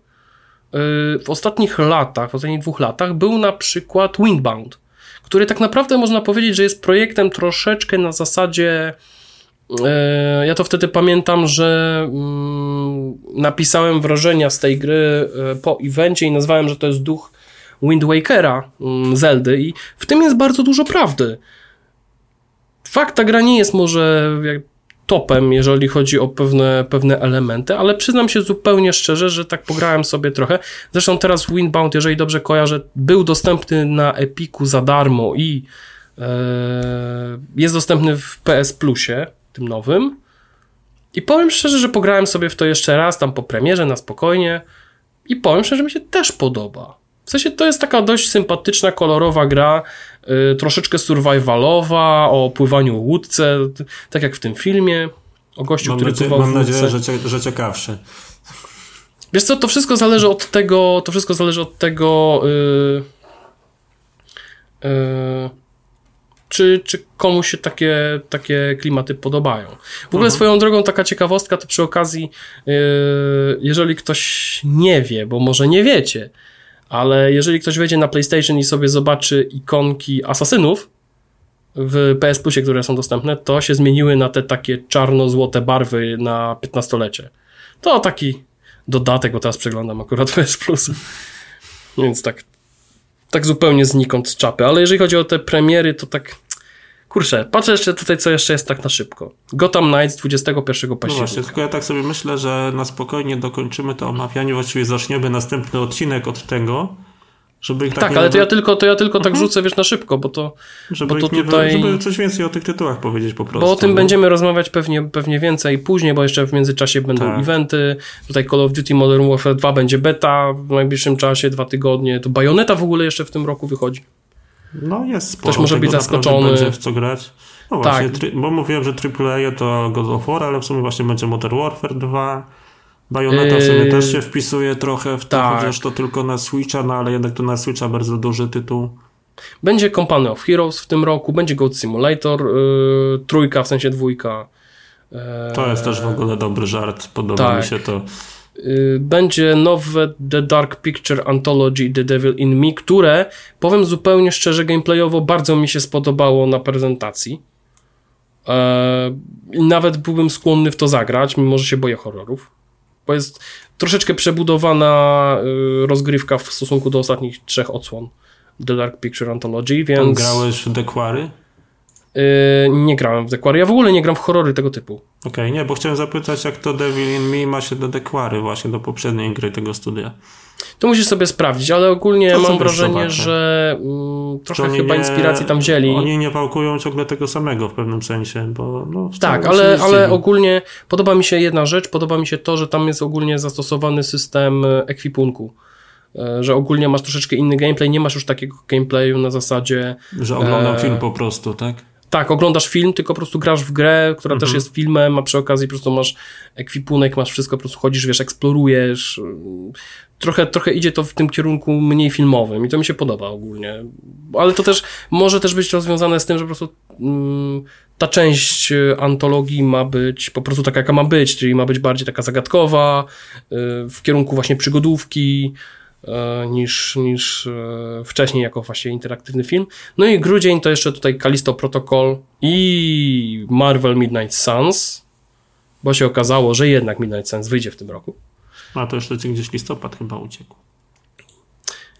S2: yy, w ostatnich latach, w ostatnich dwóch latach był na przykład Windbound, który tak naprawdę można powiedzieć, że jest projektem troszeczkę na zasadzie yy, ja to wtedy pamiętam, że mm, napisałem wrażenia z tej gry yy, po evencie i nazwałem, że to jest duch Wind Wakera mm, Zeldy i w tym jest bardzo dużo prawdy. Fakt, ta gra nie jest może topem, jeżeli chodzi o pewne, pewne elementy, ale przyznam się zupełnie szczerze, że tak pograłem sobie trochę. Zresztą teraz Windbound, jeżeli dobrze kojarzę, był dostępny na Epiku za darmo i e, jest dostępny w PS Plusie, tym nowym. I powiem szczerze, że pograłem sobie w to jeszcze raz, tam po premierze, na spokojnie. I powiem szczerze, że mi się też podoba. W sensie to jest taka dość sympatyczna, kolorowa gra, yy, troszeczkę survivalowa, o pływaniu łódce, tak jak w tym filmie, o gościu,
S1: mam
S2: który pływał
S1: Mam nadzieję, że, że ciekawszy.
S2: Wiesz co, to wszystko zależy od tego, to wszystko zależy od tego, yy, yy, czy, czy komuś się takie, takie klimaty podobają. W ogóle mhm. swoją drogą taka ciekawostka to przy okazji, yy, jeżeli ktoś nie wie, bo może nie wiecie, ale jeżeli ktoś wejdzie na PlayStation i sobie zobaczy ikonki asasynów w PS Plusie, które są dostępne, to się zmieniły na te takie czarno-złote barwy na 15-lecie. To taki dodatek, bo teraz przeglądam akurat PS Plus. Więc tak, tak zupełnie znikąd z czapy. Ale jeżeli chodzi o te premiery, to tak Kurczę, patrzę jeszcze tutaj, co jeszcze jest tak na szybko. Gotham Knights 21 października. No
S1: właśnie, tylko ja tak sobie myślę, że na spokojnie dokończymy to omawianie, właściwie zaczniemy następny odcinek od tego, żeby ich
S2: tak, tak ale to ja tylko, to ja tylko tak mhm. rzucę, wiesz, na szybko, bo to,
S1: żeby,
S2: bo
S1: to tutaj... żeby coś więcej o tych tytułach powiedzieć po prostu.
S2: Bo o tym no. będziemy rozmawiać pewnie, pewnie więcej później, bo jeszcze w międzyczasie będą tak. eventy. Tutaj Call of Duty Modern Warfare 2 będzie beta w najbliższym czasie, dwa tygodnie. To Bayonetta w ogóle jeszcze w tym roku wychodzi.
S1: No jest sporo.
S2: Ktoś może być zaskoczony.
S1: Będzie w co grać. No właśnie, tak. bo mówiłem, że AAA to God of War, ale w sumie właśnie będzie Modern Warfare 2. Bayonetta w sumie yy... też się wpisuje trochę w to, tak. chociaż to tylko na Switcha, no ale jednak to na Switcha bardzo duży tytuł.
S2: Będzie Company of Heroes w tym roku, będzie Goat Simulator, yy, trójka, w sensie dwójka.
S1: Yy, to jest też w ogóle dobry żart, podoba tak. mi się to.
S2: Y, będzie nowe The Dark Picture Anthology The Devil in Me, które, powiem zupełnie szczerze, gameplayowo bardzo mi się spodobało na prezentacji. E, I nawet byłbym skłonny w to zagrać, mimo że się boję horrorów. Bo jest troszeczkę przebudowana y, rozgrywka w stosunku do ostatnich trzech odsłon The Dark Picture Anthology, więc...
S1: grałeś w Dequary?
S2: Yy, nie grałem w Dequary. Ja w ogóle nie gram w horrory tego typu. Okej,
S1: okay, nie, bo chciałem zapytać, jak to Devil in Me ma się do Dequary, właśnie do poprzedniej gry tego studia.
S2: To musisz sobie sprawdzić, ale ogólnie to mam wrażenie, że mm, trochę chyba nie, inspiracji tam wzięli.
S1: Oni nie pałkują ciągle tego samego w pewnym sensie, bo no,
S2: Tak, ale, ale ogólnie podoba mi się jedna rzecz, podoba mi się to, że tam jest ogólnie zastosowany system e, ekwipunku e, że ogólnie masz troszeczkę inny gameplay, nie masz już takiego gameplayu na zasadzie...
S1: Że oglądam e... film po prostu, tak?
S2: Tak, oglądasz film, tylko po prostu grasz w grę, która też
S1: Mhm.
S2: jest filmem, a przy okazji po prostu masz ekwipunek, masz wszystko, po prostu chodzisz, wiesz, eksplorujesz. Trochę, trochę idzie to w tym kierunku mniej filmowym i to mi się podoba ogólnie. Ale to też może też być rozwiązane z tym, że po prostu mm, ta część y, antologii ma być po prostu taka, jaka ma być, czyli ma być bardziej taka zagadkowa, y, w kierunku właśnie przygodówki, niż, niż e, wcześniej jako właśnie interaktywny film. No i grudzień to jeszcze tutaj Callisto Protocol i Marvel Midnight Suns, bo się okazało, że jednak Midnight Suns wyjdzie w tym roku.
S1: A to jeszcze gdzieś listopad chyba uciekł.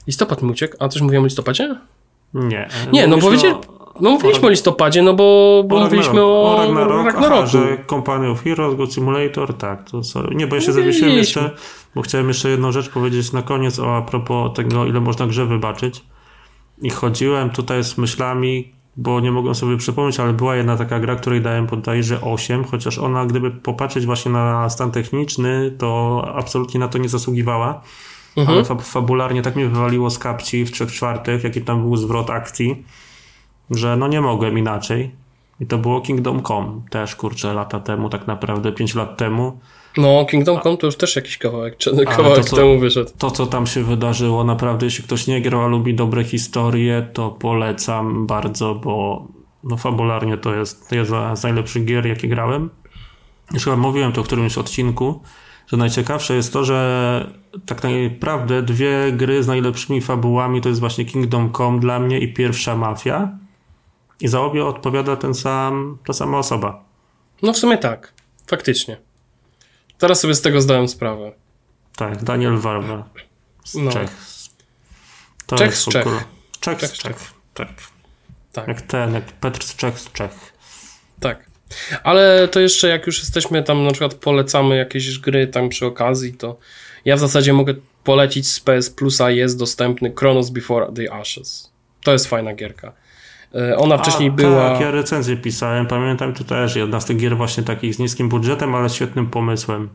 S2: Listopad mi uciekł, a coś mówiłem o listopadzie?
S1: Nie.
S2: Nie, no powiedzieli- No mówiliśmy o listopadzie, no bo, bo
S1: o
S2: mówiliśmy o,
S1: o Ragnarok,
S2: Ragnaroku.
S1: Aha, że Company of Heroes, Go Simulator, tak, to sorry. Nie, bo ja się
S2: Mówiliśmy.
S1: zawiesiłem jeszcze, bo chciałem jeszcze jedną rzecz powiedzieć na koniec o a propos tego, ile można grze wybaczyć. I chodziłem tutaj z myślami, bo nie mogłem sobie przypomnieć, ale była jedna taka gra, której dałem bodajże 8, chociaż ona, gdyby popatrzeć właśnie na stan techniczny, to absolutnie na to nie zasługiwała.
S2: Mhm.
S1: Ale fa fabularnie tak mnie wywaliło z kapci w trzech czwartych, jaki tam był zwrot akcji, że no nie mogłem inaczej. I to było Kingdom Come, też kurczę, lata temu, tak naprawdę 5 lat temu.
S2: No, Kingdom Come to już też jakiś kawałek, kawałek
S1: to co-
S2: temu wyszedł.
S1: To, co tam się wydarzyło, naprawdę, jeśli ktoś nie grał, a lubi dobre historie, to polecam bardzo, bo no fabularnie to jest jedna z najlepszych gier, jakie grałem. Już chyba mówiłem to w którymś odcinku, że najciekawsze jest to, że tak naprawdę dwie gry z najlepszymi fabułami to jest właśnie Kingdom Come dla mnie i pierwsza Mafia. I za obie odpowiada ten sam, ta sama osoba.
S2: No w sumie tak, faktycznie. Teraz sobie z tego zdałem sprawę.
S1: Tak, Daniel Warwa z
S2: No.
S1: Czech. To
S2: Czech z Czech.
S1: Czech
S2: Czech
S1: z
S2: z
S1: Czech. Tak.
S2: Tak.
S1: Jak ten, jak Petr z Czech z Czech.
S2: Tak. Ale to jeszcze jak już jesteśmy tam na przykład polecamy jakieś gry tam przy okazji, to ja w zasadzie mogę polecić z PS Plusa jest dostępny Chronos Before the Ashes. To jest fajna gierka. E, Ona wcześniej
S1: A,
S2: była...
S1: Tak, ja recenzję pisałem. Pamiętam, to też jedna z tych gier właśnie takich z niskim budżetem, ale świetnym pomysłem.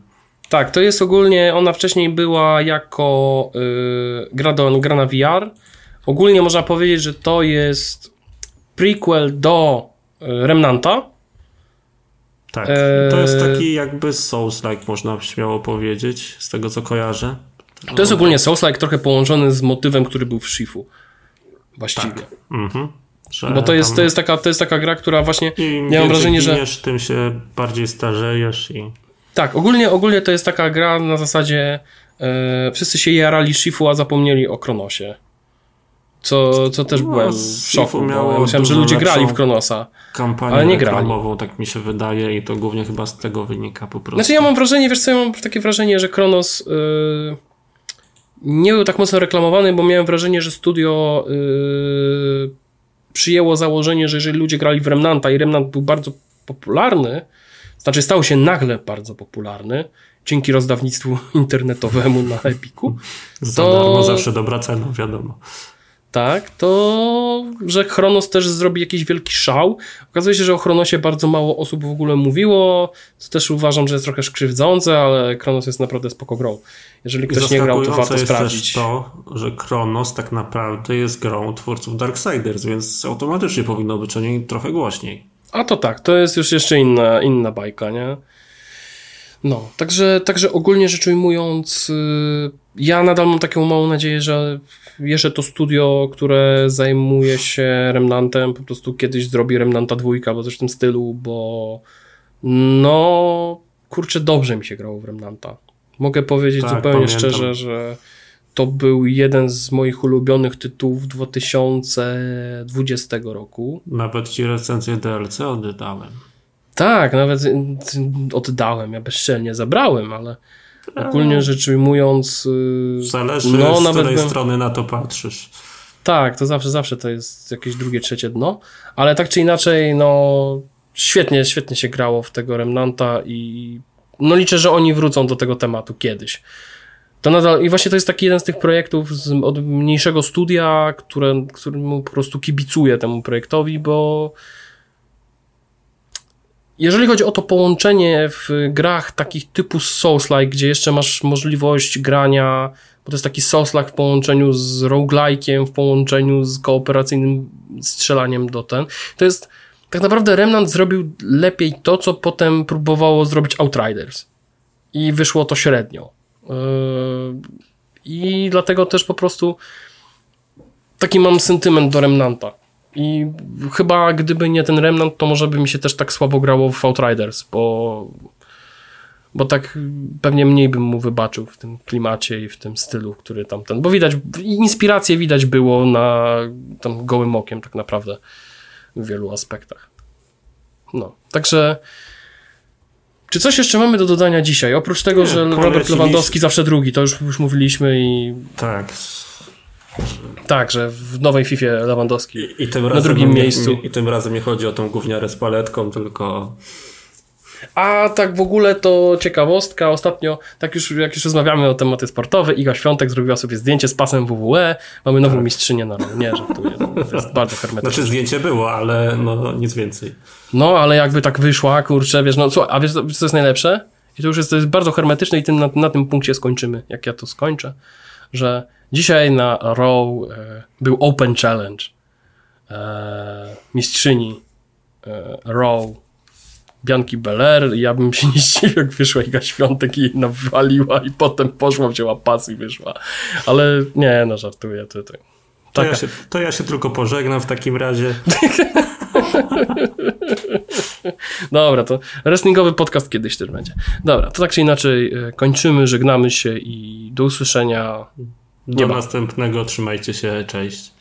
S2: Tak, to jest ogólnie, ona wcześniej była jako y, gra, do, gra na VR. Ogólnie można powiedzieć, że to jest prequel do y, Remnanta.
S1: Tak.
S2: Eee.
S1: To jest taki jakby Souls-like, można śmiało powiedzieć, z tego co kojarzę.
S2: To jest ogólnie Souls-like trochę połączony z motywem, który był w Shifu. Właściwie.
S1: Mhm. Że
S2: Bo to jest, to, jest taka, to jest taka gra, która właśnie.
S1: Im
S2: Ja mam wrażenie, że.
S1: giniesz, tym się bardziej starzejesz i
S2: Tak, ogólnie, ogólnie to jest taka gra na zasadzie. E, wszyscy się jarali Shifu, a zapomnieli o Kronosie. Co, co też
S1: No,
S2: byłem w szoku, bo myślałem, że ludzie grali w Kronosa.
S1: kampanię
S2: Ale nie grali.
S1: tak mi się wydaje i to głównie chyba z tego wynika po prostu.
S2: Znaczy ja mam wrażenie, wiesz co, ja mam takie wrażenie, że Kronos yy, nie był tak mocno reklamowany, bo miałem wrażenie, że studio yy, przyjęło założenie, że jeżeli ludzie grali w Remnanta i Remnant był bardzo popularny, znaczy stał się nagle bardzo popularny, dzięki rozdawnictwu internetowemu na Epiku,
S1: Za
S2: to-
S1: darmo zawsze dobra cena, wiadomo.
S2: Tak, to że Chronos też zrobi jakiś wielki szał. Okazuje się, że o Chronosie bardzo mało osób w ogóle mówiło, co też uważam, że jest trochę skrzywdzące, ale Chronos jest naprawdę spoko grą. Jeżeli ktoś nie grał, to warto
S1: jest
S2: sprawdzić.
S1: też to, że Kronos tak naprawdę jest grą twórców Darksiders, więc automatycznie powinno być o niej trochę głośniej.
S2: A to tak, to jest już jeszcze inna, inna bajka, nie? No, także, także ogólnie rzecz ujmując, yy, ja nadal mam taką małą nadzieję, że jeszcze to studio, które zajmuje się Remnantem, po prostu kiedyś zrobi Remnanta dwójka, bo coś w tym stylu, bo no, kurczę, dobrze mi się grało w Remnanta. Mogę powiedzieć
S1: Tak,
S2: zupełnie
S1: pamiętam.
S2: szczerze, że to był jeden z moich ulubionych tytułów 2020 roku.
S1: Nawet ci recenzję DLC oddałem.
S2: Tak, nawet oddałem, ja bezczelnie zabrałem, ale ogólnie rzecz ujmując, y,
S1: Zależy
S2: no
S1: z
S2: nawet
S1: której
S2: bym,
S1: strony na to patrzysz.
S2: tak, to zawsze, zawsze to jest jakieś drugie, trzecie dno, ale tak czy inaczej, no świetnie, świetnie się grało w tego Remnanta i no liczę, że oni wrócą do tego tematu kiedyś. To nadal, i właśnie to jest taki jeden z tych projektów z, od mniejszego studia, które, któremu po prostu kibicuję temu projektowi, bo jeżeli chodzi o to połączenie w grach takich typu Souls-like, gdzie jeszcze masz możliwość grania, bo to jest taki Souls-like w połączeniu z roguelike'iem, w połączeniu z kooperacyjnym strzelaniem do ten, to jest tak naprawdę Remnant zrobił lepiej to, co potem próbowało zrobić Outriders. I wyszło to średnio. Yy, I dlatego też po prostu taki mam sentyment do Remnanta. I chyba gdyby nie ten Remnant, to może by mi się też tak słabo grało w Outriders, bo, bo tak pewnie mniej bym mu wybaczył w tym klimacie i w tym stylu, który tamten. Bo widać, inspiracje widać było na tam gołym okiem, tak naprawdę w wielu aspektach. No, także. Czy coś jeszcze mamy do dodania dzisiaj? Oprócz tego,
S1: Nie,
S2: że Robert Lewandowski zawsze drugi, to już, już mówiliśmy i
S1: Tak.
S2: Tak, że w nowej FIFA Lewandowski.
S1: I, i tym razem
S2: drugim
S1: nie,
S2: miejscu.
S1: I, I tym razem nie chodzi o tą gówniarę z paletką, tylko
S2: A tak w ogóle to ciekawostka. Ostatnio, tak już jak już rozmawiamy o tematy sportowe, Iga Świątek zrobiła sobie zdjęcie z pasem WWE. Mamy nową mistrzynię na. Nie, żartuję. To jest bardzo hermetyczne.
S1: Znaczy zdjęcie było, ale no nic więcej.
S2: No, ale jakby tak wyszła, kurczę, wiesz, no słuchaj, a wiesz, co- wiesz co jest najlepsze? I to już jest, to jest bardzo hermetyczne i tym, na, na tym punkcie skończymy, jak ja to skończę, że dzisiaj na Raw e, był Open Challenge e, mistrzyni e, Raw Bianki Belair ja bym się nie zdziwił, jak wyszła Iga Świątek i jej nawaliła i potem poszła, wzięła pas i wyszła. Ale nie, no żartuję tutaj.
S1: To,
S2: Taka,
S1: ja się, to ja się tylko pożegnam w takim razie.
S2: Dobra, to wrestlingowy podcast kiedyś też będzie. Dobra, to tak czy inaczej e, kończymy, żegnamy się i do usłyszenia.
S1: Do następnego, trzymajcie się, cześć.